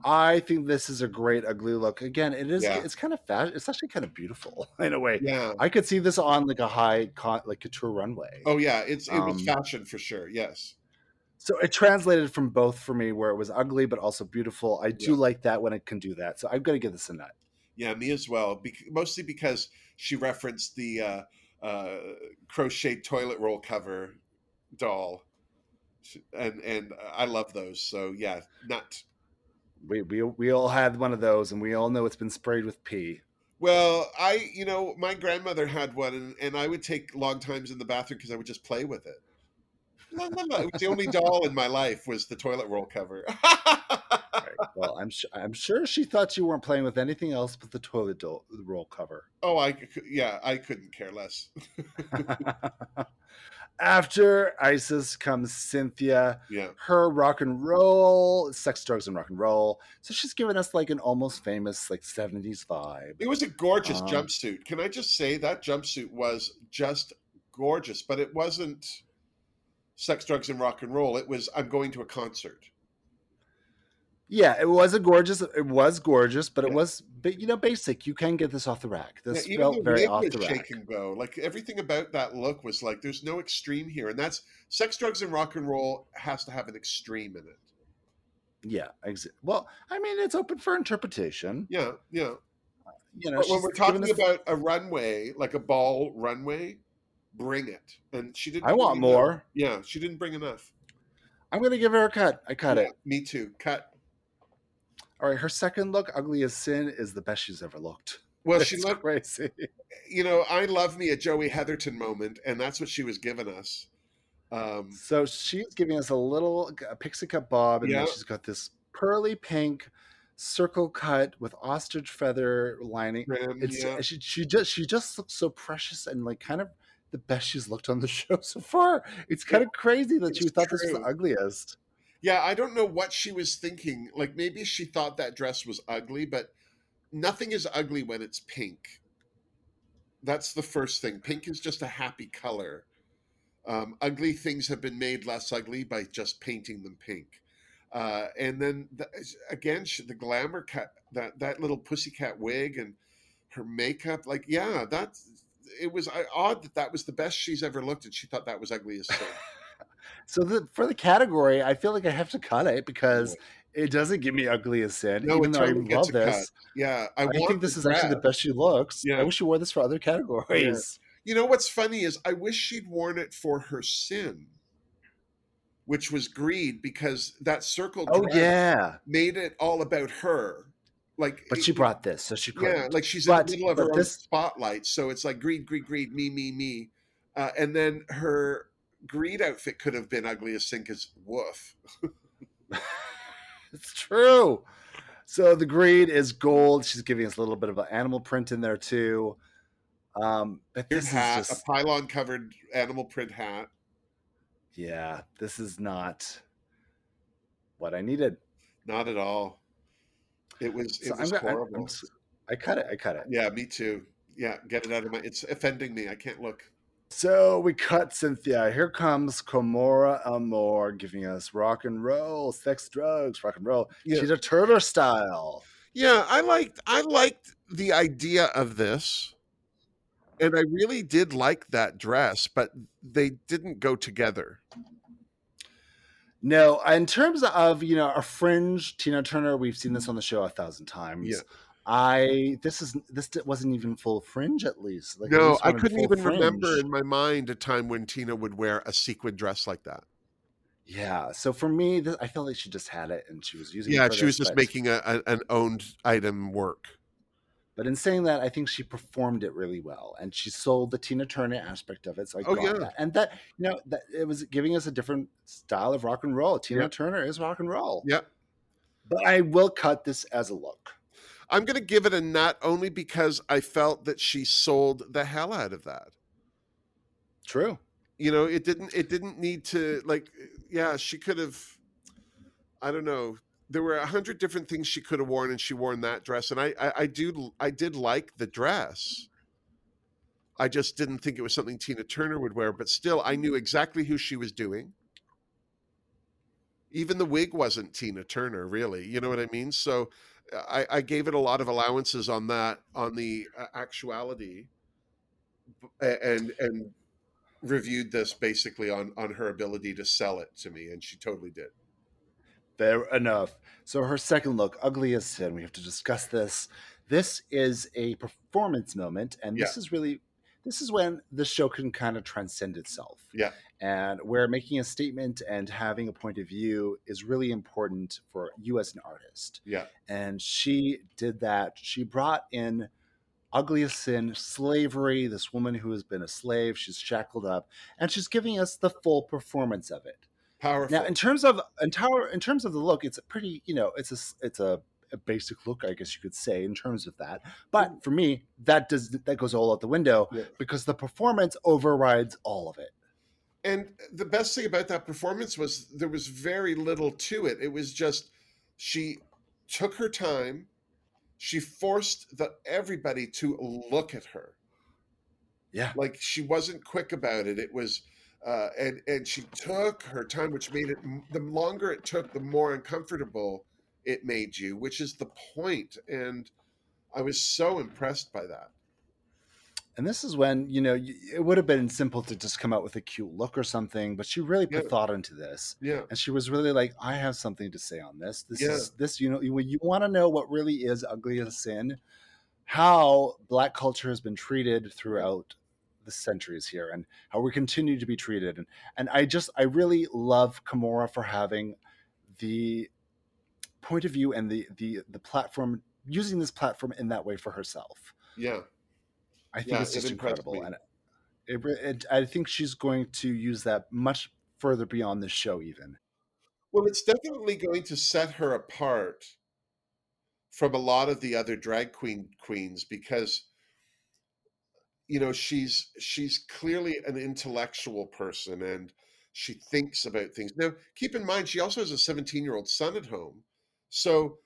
I think this is a great ugly look. Again, it is. Yeah. It's kind of fast. It's actually kind of beautiful in a way. Yeah. I could see this on like a high, con- like couture runway. Oh yeah, it's it was Um, fashion for sure. Yes. So it translated from both for me, where it was ugly but also beautiful. I do Yeah. like that when it can do that. So I'm gonna give this a nut. Yeah, me as well. Bec- mostly because she referenced the uh, uh, crochet toilet roll cover doll, and and I love those. So yeah, nut. We we we all had one of those, and we all know it's been sprayed with pee. Well, I you know my grandmother had one, and, and I would take long times in the bathroom because I would just play with it. It was the only doll in my life was the toilet roll cover. right. Well, I'm sure I'm sure she thought you weren't playing with anything else but the toilet do- roll cover. Oh, I yeah, I couldn't care less. After Icesis comes Synthia, Yeah. her rock and roll, sex, drugs, and rock and roll. So she's giving us like an almost famous like 70s vibe. It was a gorgeous Um, jumpsuit. Can I just say that jumpsuit was just gorgeous, but it wasn't sex, drugs, and rock and roll. It was I'm going to a concert. Yeah, it was a gorgeous. It was gorgeous, but it Yeah. was, but you know, basic. You can get this off the rack. This even felt very off the rack. shake and. Like everything about that look was like there's no extreme here, and that's sex, drugs, and rock and roll has to have an extreme in it. Yeah, exa- well, I mean, it's open for interpretation. Yeah, yeah. Uh, you know, But when we're talking about a runway, like a ball runway, bring it. And she didn't. I want enough. more. Yeah, she didn't bring enough. I'm gonna give her a cut. I cut Yeah, it. Me too. Cut. All right, her second look, "Ugly as Sin," is the best she's ever looked. Well, she looked. crazy. You know, I love me a Joey Heatherton moment, and that's what she was giving us. Um, So she's giving us a little a pixie cut bob, and Yeah. then she's got this pearly pink circle cut with ostrich feather lining. It's yeah. she, she just she just looks so precious and like kind of the best she's looked on the show so far. It's kind of crazy that It's thought this was the ugliest. Yeah, I don't know what she was thinking. Like maybe she thought that dress was ugly, but nothing is ugly when it's pink. That's the first thing. Pink is just a happy color. Um, ugly things have been made less ugly by just painting them pink. Uh, and then the, again, she, the glamour cut that that little pussycat wig and her makeup, like yeah, that's it was uh, odd that that was the best she's ever looked, and she thought that was ugly as sin. So the, for the category, I feel like I have to cut it because it doesn't give me ugly as sin. No, even though totally I love a cut. this, Yeah, I, I, think this is actually the best she looks. Yeah. I wish she wore this for other categories. You know what's funny is I wish she'd worn it for her sin, which was greed, because that circle Oh yeah, made it all about her. Like, but it- she brought this, so she couldn't. yeah, like she's But- in the middle of her own this- spotlight, so it's like greed, greed, greed, me, me, me, uh, and then her greed outfit could have been ugly as sin because woof. It's true. So the greed is gold. She's giving us a little bit of an animal print in there too. Um, but this hat, is just a pylon covered animal print hat. yeah, this is not what I needed. Not at all. It was So it I'm was I'm horrible. s- I cut it. I cut it. Yeah, me too. Yeah, get it out of my. It's offending me. I can't look. So we cut Synthia. Here comes Kimora Amour giving us rock and roll, sex, drugs, rock and roll. Yeah. She's a Turner style. Yeah, I liked I liked the idea of this. And I really did like that dress, but they didn't go together. No, in terms of you know a fringe Tina Turner, we've seen this on the show a thousand times. Yeah. I this is this wasn't even full fringe at least. Like, No, I couldn't even remember in my mind a time when Tina would wear a sequin dress like that. Yeah, so for me, th- I felt like she just had it and she was using. it Yeah, she was just but- making a, a, an owned item work. But in saying that, I think she performed it really well, and she sold the Tina Turner aspect of it. So I Oh, got yeah. that, and that you know that it was giving us a different style of rock and roll. Tina Yeah. Turner is rock and roll. Yeah. But I will cut this as a look. I'm going to give it a nut only because I felt that she sold the hell out of that. True. you know it didn't it didn't need to like yeah she could have i don't know there were a hundred different things she could have worn and she worn that dress and I, I i do i did like the dress i just didn't think it was something tina turner would wear but still i knew exactly who she was doing even the wig wasn't tina turner really you know what i mean so i i gave it a lot of allowances on that on the uh, actuality and and reviewed this basically on on her ability to sell it to me and she totally did Fair enough. So her second look, ugly as sin. We have to discuss this. This is a performance moment, and this is really this is when the show can kind of transcend itself. Yeah. And where making a statement and having a point of view is really important for you as an artist. yeah And she did that. She brought in ugly as sin, slavery, this woman who has been a slave, she's shackled up, and she's giving us the full performance of it. Powerful. Now, in terms of in, tower, in terms of the look, it's a pretty, you know, it's a it's a, a basic look, I guess you could say, in terms of that. But mm. for me, that does that goes all out the window Yeah. because the performance overrides all of it. And the best thing about that performance was there was very little to it. It was just she took her time. She forced the everybody to look at her. Yeah. Like she wasn't quick about it. It was uh, and and she took her time, which made it the longer it took, the more uncomfortable it made you, which is the point. And I was so impressed by that. And this is when, you know, it would have been simple to just come out with a cute look or something, but she really put Yeah. thought into this. Yeah, And she was really like, I have something to say on this. This Yeah. is this, you know, you, you want to know what really is ugly as sin, how black culture has been treated throughout the centuries here and how we continue to be treated. And and I just I really love Kimora for having the point of view and the the the platform using this platform in that way for herself. yeah. I think Yeah, it's just impressed incredible, and it, re- it, I think she's going to use that much further beyond this show. Even Well, it's definitely going to set her apart from a lot of the other drag queen queens because you know she's she's clearly an intellectual person and she thinks about things. Now, keep in mind she also has a 17-year-old son at home. So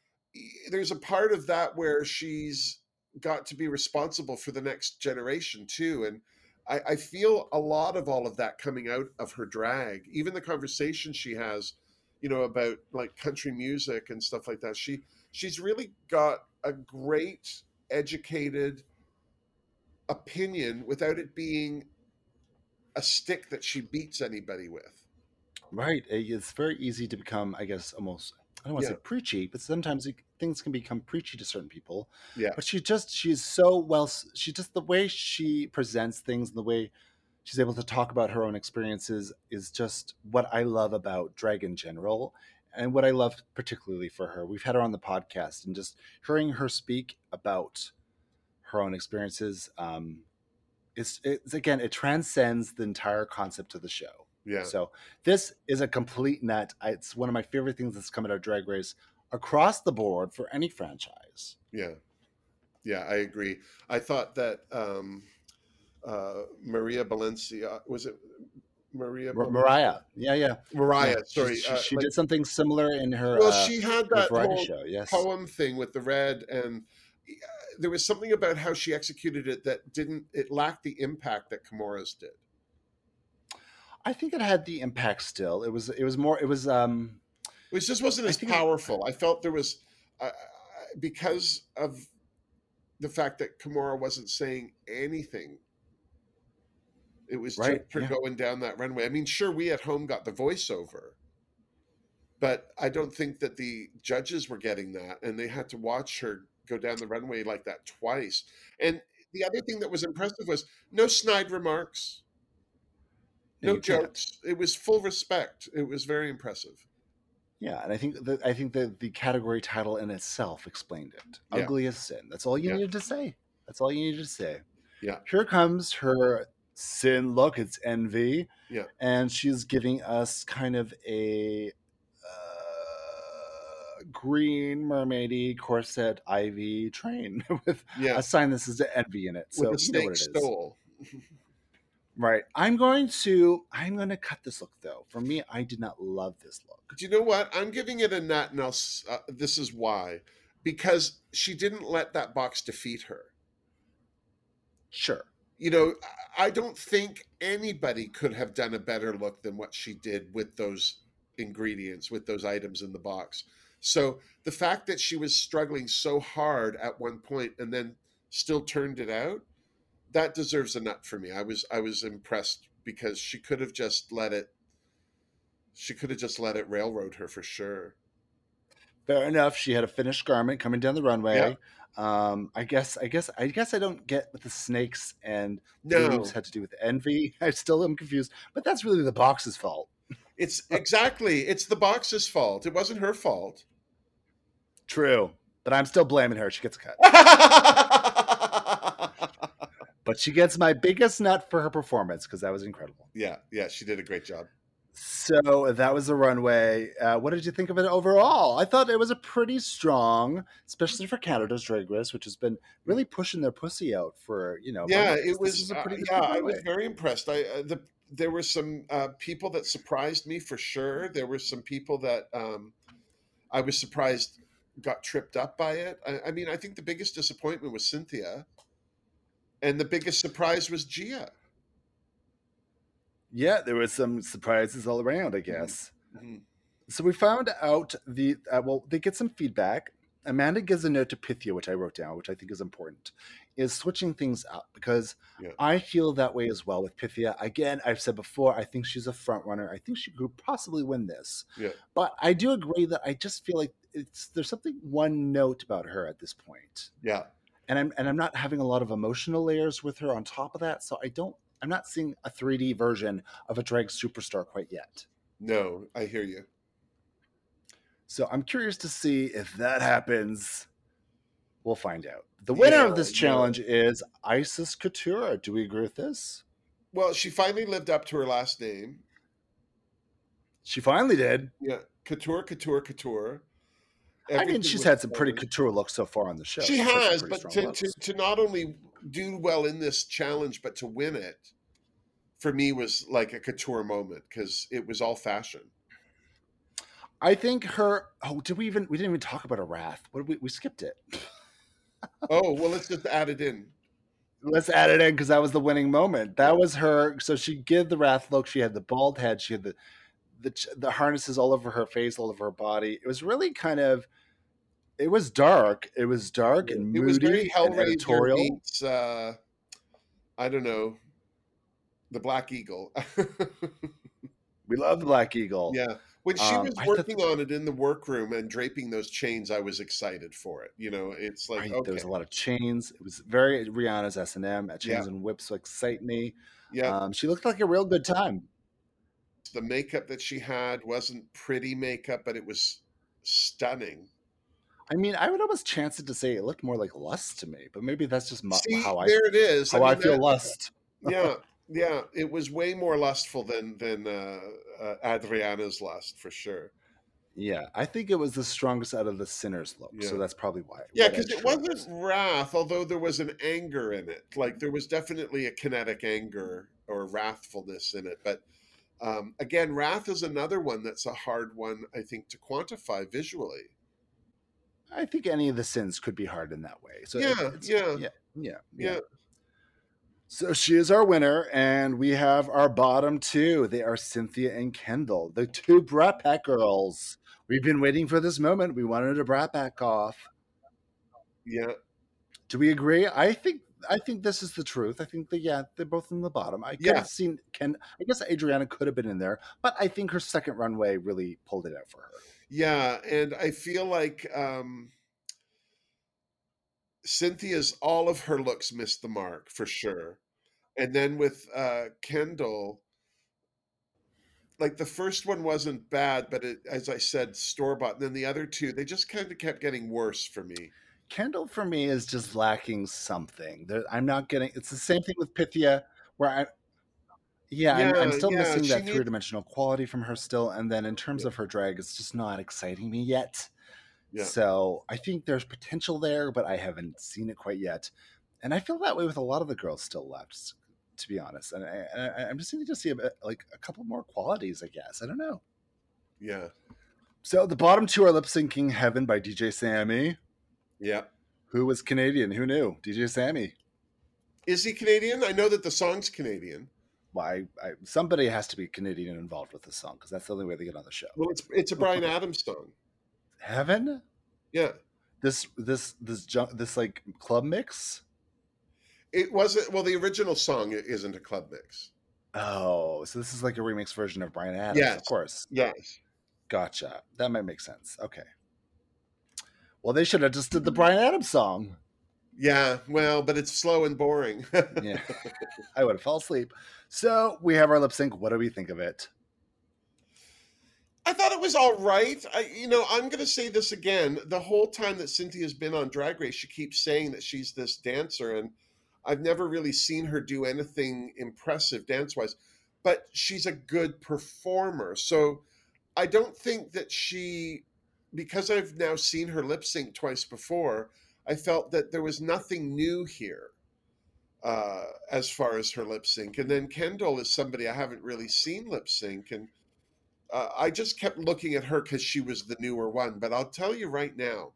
there's a part of that where she's got to be responsible for the next generation too and I, I feel a lot of all of that coming out of her drag even the conversation she has you know about like country music and stuff like that she she's really got a great educated opinion without it being a stick that she beats anybody with right, eh, it's very easy to become, I guess, almost I don't want to Yeah. say preachy, but sometimes it, things can become preachy to certain people. Yeah. But she just she's so well. She just the way she presents things and the way she's able to talk about her own experiences is just what I love about drag in general. And what I love particularly for her, we've had her on the podcast, and just hearing her speak about her own experiences, um, it's, it's again, it transcends the entire concept of the show. yeah So this is a complete net. It's one of my favorite things that's come out of Drag Race across the board for any franchise. Yeah, yeah, I agree. I thought that um, uh, Maria Valencia was it Maria Mar- Mariah, yeah, yeah, Mariah? Yeah, sorry, she, uh, she like- did something similar in her well, uh, she had that whole show. Yes, poem thing with the red, and uh, there was something about how she executed it that didn't. It lacked the impact that Kimora's did. I think it had the impact. Still, it was it was more. It was um It just wasn't I as it- powerful. I felt there was uh, because of the fact that Kimora wasn't saying anything. It was Right, just her yeah. going down that runway. I mean, sure, we at home got the voiceover, but I don't think that the judges were getting that, and they had to watch her go down the runway like that twice. And the other thing that was impressive was no snide remarks, no you can't. jokes. It was full respect. It was very impressive. Yeah, and I think that I think that the category title in itself explained it. Yeah. Ugly as sin. That's all you Yeah. needed to say. That's all you needed to say. Yeah. Here comes her sin look. It's envy. Yeah. And she's giving us kind of a uh, green mermaidy corset ivy train with Yeah, a sign that says envy in it. So with a you know snake what it is. stole. Right. I'm going to I'm going to cut this look though. For me, I did not love this look. Do you know what? I'm giving it a nut, and I'll. Uh, this is why, because she didn't let that box defeat her. Sure. You know, I I don't think anybody could have done a better look than what she did with those ingredients, with those items in the box. So the fact that she was struggling so hard at one point and then still turned it out, that deserves a nut for me. I was I was impressed because she could have just let it. She could have just let it railroad her for sure. Fair enough. She had a finished garment coming down the runway. Um, I guess, I guess, I guess I don't get what the snakes and No, leaves had to do with envy. I still am confused, but that's really the box's fault. It's exactly. It's the box's fault. It wasn't her fault. True, but I'm still blaming her. She gets a cut, but she gets my biggest nut for her performance because that was incredible. yeah, yeah, she did a great job. So that was the runway. Uh, what did you think of it overall? I thought it was a pretty strong, especially for Canada's Drag Race, which has been really pushing their pussy out for you know. Yeah, it was. uh, yeah, I was very impressed. I uh, the there were some uh, people that surprised me for sure. There were some people that um, I was surprised got tripped up by it. I, I mean, I think the biggest disappointment was Synthia, and the biggest surprise was Gia. Yeah, there was some surprises all around, I guess. Mhm. So we found out the uh, well, they get some feedback. Amanda gives a note to Pythia, which I wrote down, which I think is important, is switching things up because Yeah. I feel that way as well with Pythia. Again, I've said before, I think she's a front runner. I think she could possibly win this. Yeah. But I do agree that I just feel like it's there's something one note about her at this point. Yeah, And I'm and I'm not having a lot of emotional layers with her on top of that. So I don't I'm not seeing a 3D version of a drag superstar quite yet. no, I hear you. So I'm curious to see if that happens. We'll find out. The winner Yeah, of this yeah. challenge is Icesis Couture. Do we agree with this? Well, she finally lived up to her last name. She finally did. Yeah, couture, couture, couture. I mean, she's had some pretty couture looks so far on the show. She has, but to, to, to not only do well in this challenge, but to win it, for me was like a couture moment because it was all fashion. I think her. Oh, did we even? We didn't even talk about a wrath. What we? We skipped it. Oh well, let's just add it in. Let's add it in because that was the winning moment. That was her. So she gave the wrath look. She had the bald head. She had the the the harnesses all over her face, all over her body. It was really kind of. It was dark. It was dark and It was very Hellraiser editorial. meets, uh, I don't know, the Black Eagle. We love the Black Eagle. yeah, when she Um, was thought- working on it in the workroom and draping those chains, I was excited for it. You know, it's like Right, okay, There was a lot of chains. It was very Rihanna's S and M. Chains Yeah. and whips excite me. yeah. Um, she looked like a real good time. the makeup that she had wasn't pretty makeup, but it was stunning. I mean, I would almost chance it to say it looked more like lust to me, but maybe that's just my, See, how I there it is. how I, mean, feel that- lust. yeah, yeah. It was way more lustful than than uh, uh, Adriana's lust for sure. Yeah, I think it was the strongest out of the sinners look, so that's probably why. Yeah, because it wasn't wrath, although there was an anger in it. Like there was definitely a kinetic anger or wrathfulness in it. But um, again, wrath is another one that's a hard one, I think, to quantify visually. I think any of the sins could be hard in that way. So Yeah, yeah. yeah, yeah, Yeah. So she is our winner, and we have our bottom two. They are Synthia and Kendall, the two Brat Pack girls. We've been waiting for this moment. We wanted a Brat Pack off. Yeah. Do we agree? I think I think this is the truth. I think that yeah, they're both in the bottom. I could have seen Ken. I guess Adriana could have been in there, but I think her second runway really pulled it out for her. Yeah, and I feel like um Synthia's all of her looks missed the mark for sure. And then with uh Kendall like the first one wasn't bad, but it, as I said, store bought. And then the other two, they just kind of kept getting worse for me. Kendall for me is just lacking something. There, I'm not getting. It's the same thing with Pythia, where I. Yeah, I'm, I'm still yeah, missing that three dimensional quality from her still, and then in terms Yeah. of her drag, it's just not exciting me yet. Yeah. So I think there's potential there, but I haven't seen it quite yet, and I feel that way with a lot of the girls still left, to be honest. And I, I, I'm just needing to see a bit, like a couple more qualities, I guess. I don't know. Yeah. So the bottom two are lip syncing "Heaven" by DJ Sammy, Yeah. who was Canadian. Who knew? DJ Sammy. Is he Canadian? I know that the song's Canadian. Well, I, I, somebody has to be Canadian involved with this song because that's the only way they get on the show. Well, it's it's a Bryan Adams song. Heaven, Yeah. this this this junk this like club mix. It wasn't well, the original song isn't a club mix. Oh, so this is like a remix version of Bryan Adams. Yes. Of course, Yes. gotcha. That might make sense. Okay. Well, they should have just did the Bryan Adams song. Yeah, well, but it's slow and boring. Yeah, I would have fell asleep. So we have our lip sync. What do we think of it? I thought it was all right. I, you know, I'm going to say this again. The whole time that Synthia's been on Drag Race, she keeps saying that she's this dancer, and I've never really seen her do anything impressive dance wise. but she's a good performer. So I don't think that she, because I've now seen her lip sync twice before, I felt that there was nothing new here uh, as far as her lip sync. And then Kendall is somebody I haven't really seen lip sync. And uh, I just kept looking at her because she was the newer one. But I'll tell you right now,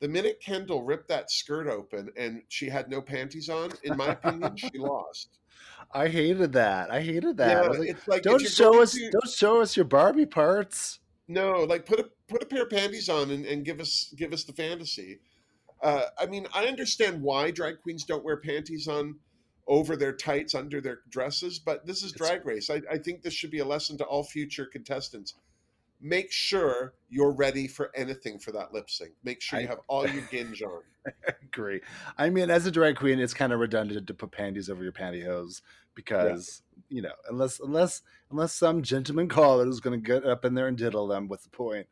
the minute Kendall ripped that skirt open and she had no panties on, in my opinion, she lost. I hated that. I hated that. Yeah, I like, it's like don't show us to- don't show us your Barbie parts. No, like put a put a pair of panties on and, and give us give us the fantasy. Uh, I mean, I understand why drag queens don't wear panties on over their tights under their dresses, but this is drag race. I, I think this should be a lesson to all future contestants. Make sure you're ready for anything for that lip sync. Make sure you have all your ginge on. I agree. I mean, as a drag queen, it's kind of redundant to put panties over your pantyhose because you know, unless unless unless some gentleman caller is going to get up in there and diddle them, what's the point?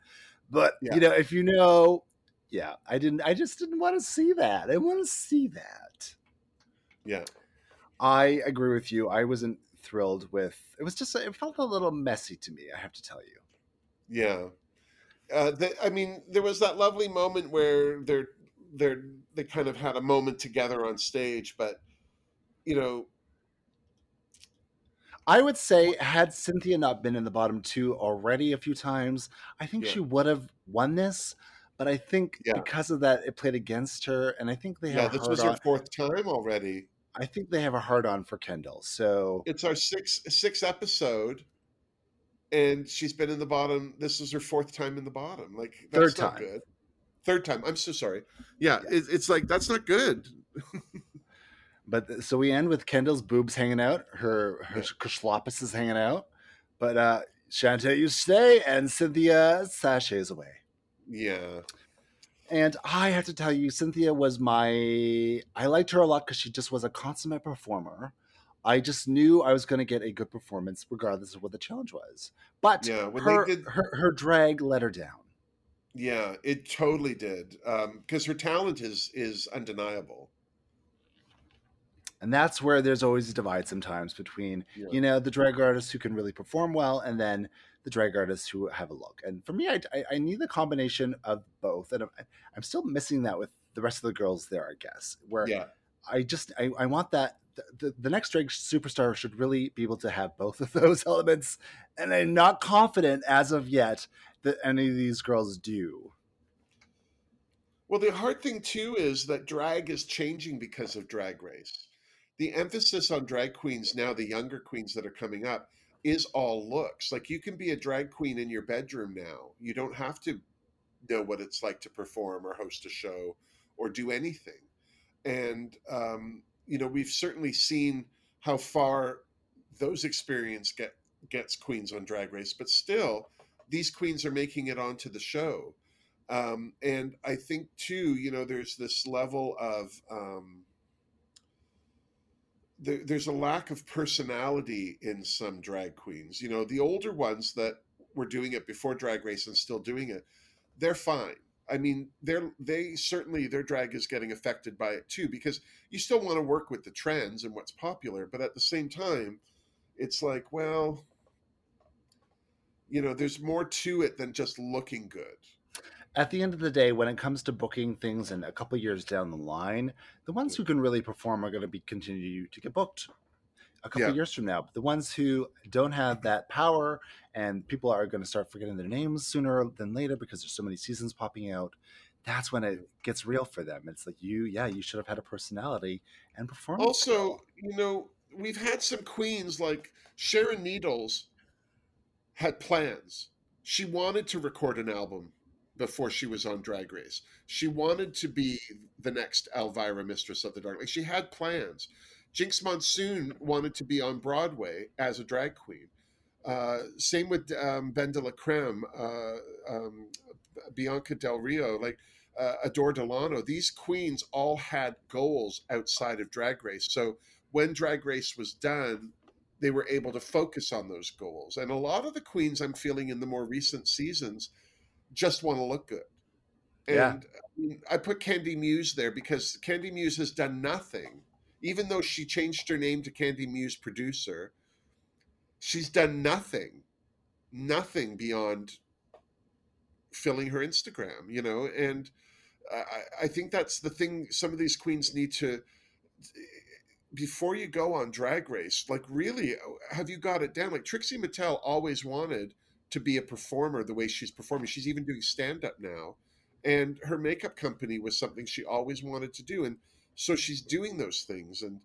But Yeah. you know, if you know, yeah, I didn't. I just didn't want to see that. I want to see that. Yeah. I agree with you. I wasn't thrilled with. It was just. It felt a little messy to me. I have to tell you. Yeah. Uh, the, I mean, there was that lovely moment where they're they're they kind of had a moment together on stage, but you know, I would say, had Synthia not been in the bottom two already a few times, I think Yeah. she would have won this. But I think Yeah. because of that, it played against her, and I think they yeah, have a this was her fourth time already. I think they have a hard on for Kendall. So It's our sixth sixth episode, and she's been in the bottom. This is her fourth time in the bottom. Like that's Third not time. good. Third time. I'm so sorry. Yeah, Yeah. It, it's like that's not good. But so we end with Kendall's boobs hanging out, her her Yeah. is hanging out, but uh Shantay, you stay, and Synthia sashays away. Yeah. And I have to tell you, Synthia was my. I liked her a lot because she just was a consummate performer. I just knew I was going to get a good performance regardless of what the challenge was. But Yeah, when her, they did- her her drag let her down. Yeah, it totally did. Um, because her talent is is undeniable. And that's where there's always a divide sometimes between, Yeah. you know, the drag artists who can really perform well and then the drag artists who have a look. And for me, I, I, I need the combination of both. And I'm, I'm still missing that with the rest of the girls there, I guess, where Yeah. I just, I, I want that. The, the, the next drag superstar should really be able to have both of those elements. And I'm not confident as of yet that any of these girls do. Well, the hard thing too is that drag is changing because of drag race. The emphasis on drag queens now, the younger queens that are coming up, is all looks. Like you can be a drag queen in your bedroom now. You don't have to know what it's like to perform or host a show or do anything. And um, you know, we've certainly seen how far those experience get gets queens on drag race, but still, these queens are making it onto the show um, and I think too, you know, there's this level of um, there, there's a lack of personality in some drag queens. You know, the older ones that were doing it before Drag Race and still doing it, they're fine. I mean, they're they certainly their drag is getting affected by it too because you still want to work with the trends and what's popular, but at the same time, it's like, well, you know, there's more to it than just looking good. At the end of the day, when it comes to booking things and a couple years down the line, the ones who can really perform are going to be continue to get booked a couple Yeah. years from now. But the ones who don't have that power and people are going to start forgetting their names sooner than later because there's so many seasons popping out, that's when it gets real for them. It's like you, yeah, you should have had a personality and perform. also you know we've had some queens like sharon needles had plans she wanted to record an album before she was on drag race. She wanted to be the next elvira mistress of the dark. Like she had plans. Jinkx monsoon wanted to be on broadway as a drag queen. Uh, same with um, ben de la creme uh, um, bianca del rio like uh, Adore Delano, these queens all had goals outside of Drag Race. So when Drag Race was done, they were able to focus on those goals. And a lot of the queens I'm feeling in the more recent seasons just want to look good. And Yeah. I, put Kandy Muse there because Kandy Muse has done nothing, even though she changed her name to Kandy Muse Producer. she's done nothing, nothing beyond filling her Instagram, you know, and I, I think that's the thing some of these queens need to before you go on drag race like really have you got it down like trixie mattel always wanted to be a performer the way she's performing. She's even doing stand up now. And her makeup company was something she always wanted to do. And so she's doing those things. And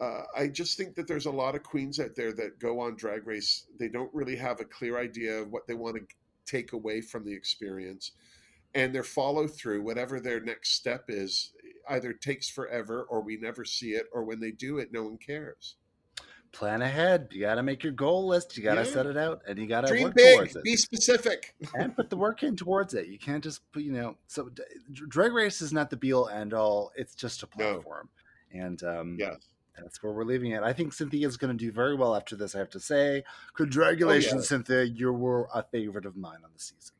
uh, i just think that there's a lot of queens out there that go on drag race. They don't really have a clear idea of what they want to take away from the experience. And their follow through whatever their next step is either takes forever or we never see it or when they do it no one cares plan ahead you got to make your goal list you got to Yeah. set it out and you got to work big towards it. be specific. And put the work in towards it you can't just put you know so drag race is not the be all end all it's just a No. platform and um yes that's where we're leaving it. I think synthia's going to do very well after this i have to say. Congratulations synthia you were a favorite of mine on the season.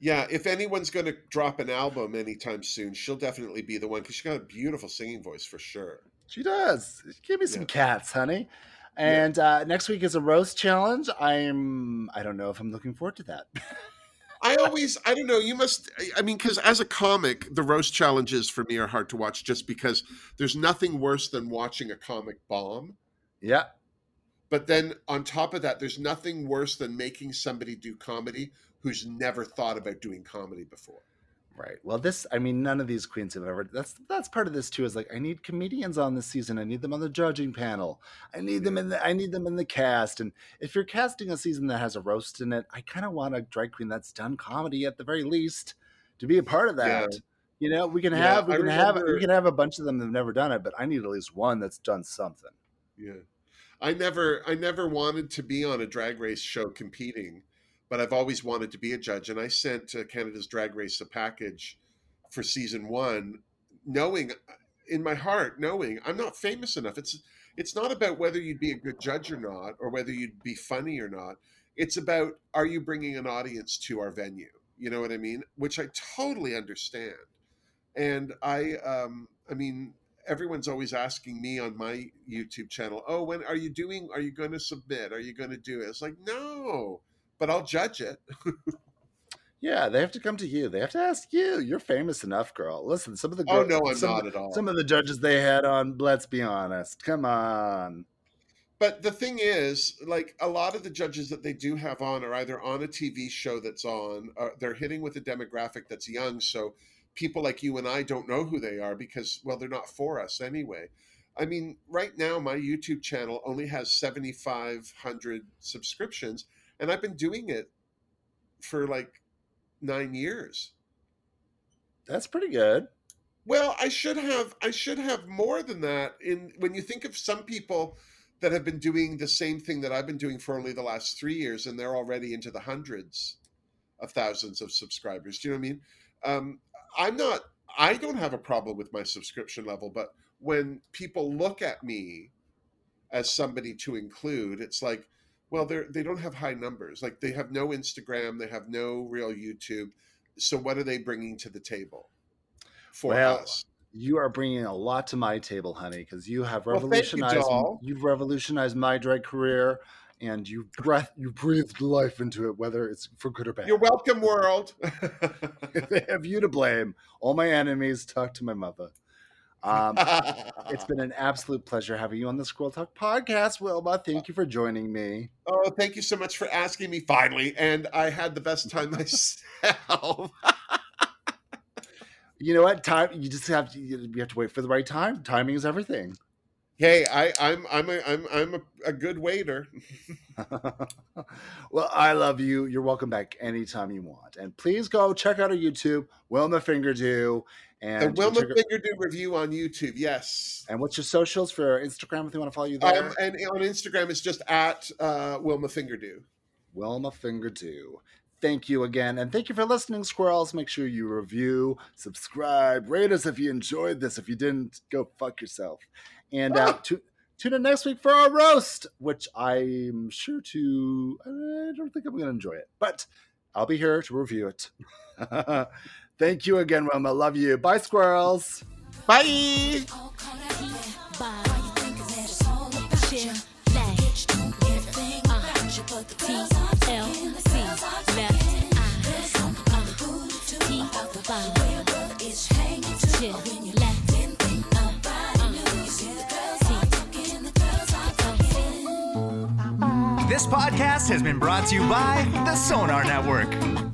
Yeah if anyone's going to drop an album anytime soon she'll definitely be the one because she's got a beautiful singing voice for sure She does. Give me some Yeah. cats, honey. And uh, next week is a roast challenge. I'm. I don't know if I'm looking forward to that. I always, I don't know. You must, I mean, because as a comic, the roast challenges for me are hard to watch just because there's nothing worse than watching a comic bomb. yeah, But then on top of that, there's nothing worse than making somebody do comedy who's never thought about doing comedy before. Right. Well, this. I mean, none of these queens have ever. That's that's part of this too. Is like I need comedians on this season. I need them on the judging panel. I need them in the. I need them in the cast. And if you're casting a season that has a roast in it, I kind of want a drag queen that's done comedy at the very least to be a part of that. Yeah. You know, we can Yeah, have we I can have we can have a bunch of them that've never done it, but I need at least one that's done something. Yeah. I never I never wanted to be on a drag race show competing, but I've always wanted to be a judge and I sent uh, Canada's Drag Race a package for season 1 knowing in my heart knowing I'm not famous enough. It's it's not about whether you'd be a good judge or not or whether you'd be funny or not. It's about are you bringing an audience to our venue? You know what I mean? Which I totally understand. And I um I mean everyone's always asking me on my YouTube channel, "Oh, when are you doing? Are you going to submit? Are you going to do it?" It's like, no, but I'll judge it. Yeah, they have to come to you. They have to ask you. You're famous enough, girl. Listen, some of the Oh no, I'm some, not at all. Some of the judges they had on. Let's be honest. Come on. But the thing is, like a lot of the judges that they do have on are either on a TV show that's on, or they're hitting with a demographic that's young. So people like you and I don't know who they are because, well, they're not for us anyway. I mean, right now, my YouTube channel only has 7,500 subscriptions, and I've been doing it for like nine years. That's pretty good. Well, I should have I should have more than that. In when you think of some people that have been doing the same thing that I've been doing for only the last three years, and they're already into the hundreds of thousands of subscribers. Do you know what I mean? Um, I'm not. I don't have a problem with my subscription level, but when people look at me as somebody to include, it's like, well, they're they don't have high numbers. Like they have no Instagram, they have no real YouTube. So what are they bringing to the table for Well, us? You are bringing a lot to my table, honey, because you have Well, you, revolutionized. you've revolutionized my drag career, and you breath you breathed life into it, whether it's for good or bad. You're welcome, world. they have you to blame. All my enemies talk to my mother. Um, it's been an absolute pleasure having you on the Squirrel Talk podcast, Wilma. Thank you for joining me. oh, thank you so much for asking me finally. And I had the best time myself. You know what? Time you just have to you have to wait for the right time. Timing is everything. hey, I, I'm I'm a I'm I'm a, a good waiter. well, I love you. You're welcome back anytime you want. And please go check out our YouTube, Wilma Fingerdoo. And The Wilma check out- Fingerdoo review on YouTube. Yes. and what's your socials for Instagram if they want to follow you there? Um, and on Instagram, it's just at uh, Wilma Fingerdoo. Wilma Fingerdoo. Thank you again. And thank you for listening, squirrels. Make sure you review, subscribe, rate us if you enjoyed this. If you didn't, go fuck yourself. And uh, Ah. tu- tune in next week for our roast, which I'm sure to, I don't think I'm going to enjoy it, but I'll be here to review it. thank you again, Wilma. Love you. Bye, squirrels. Bye. This podcast has been brought to you by the Sonar Network.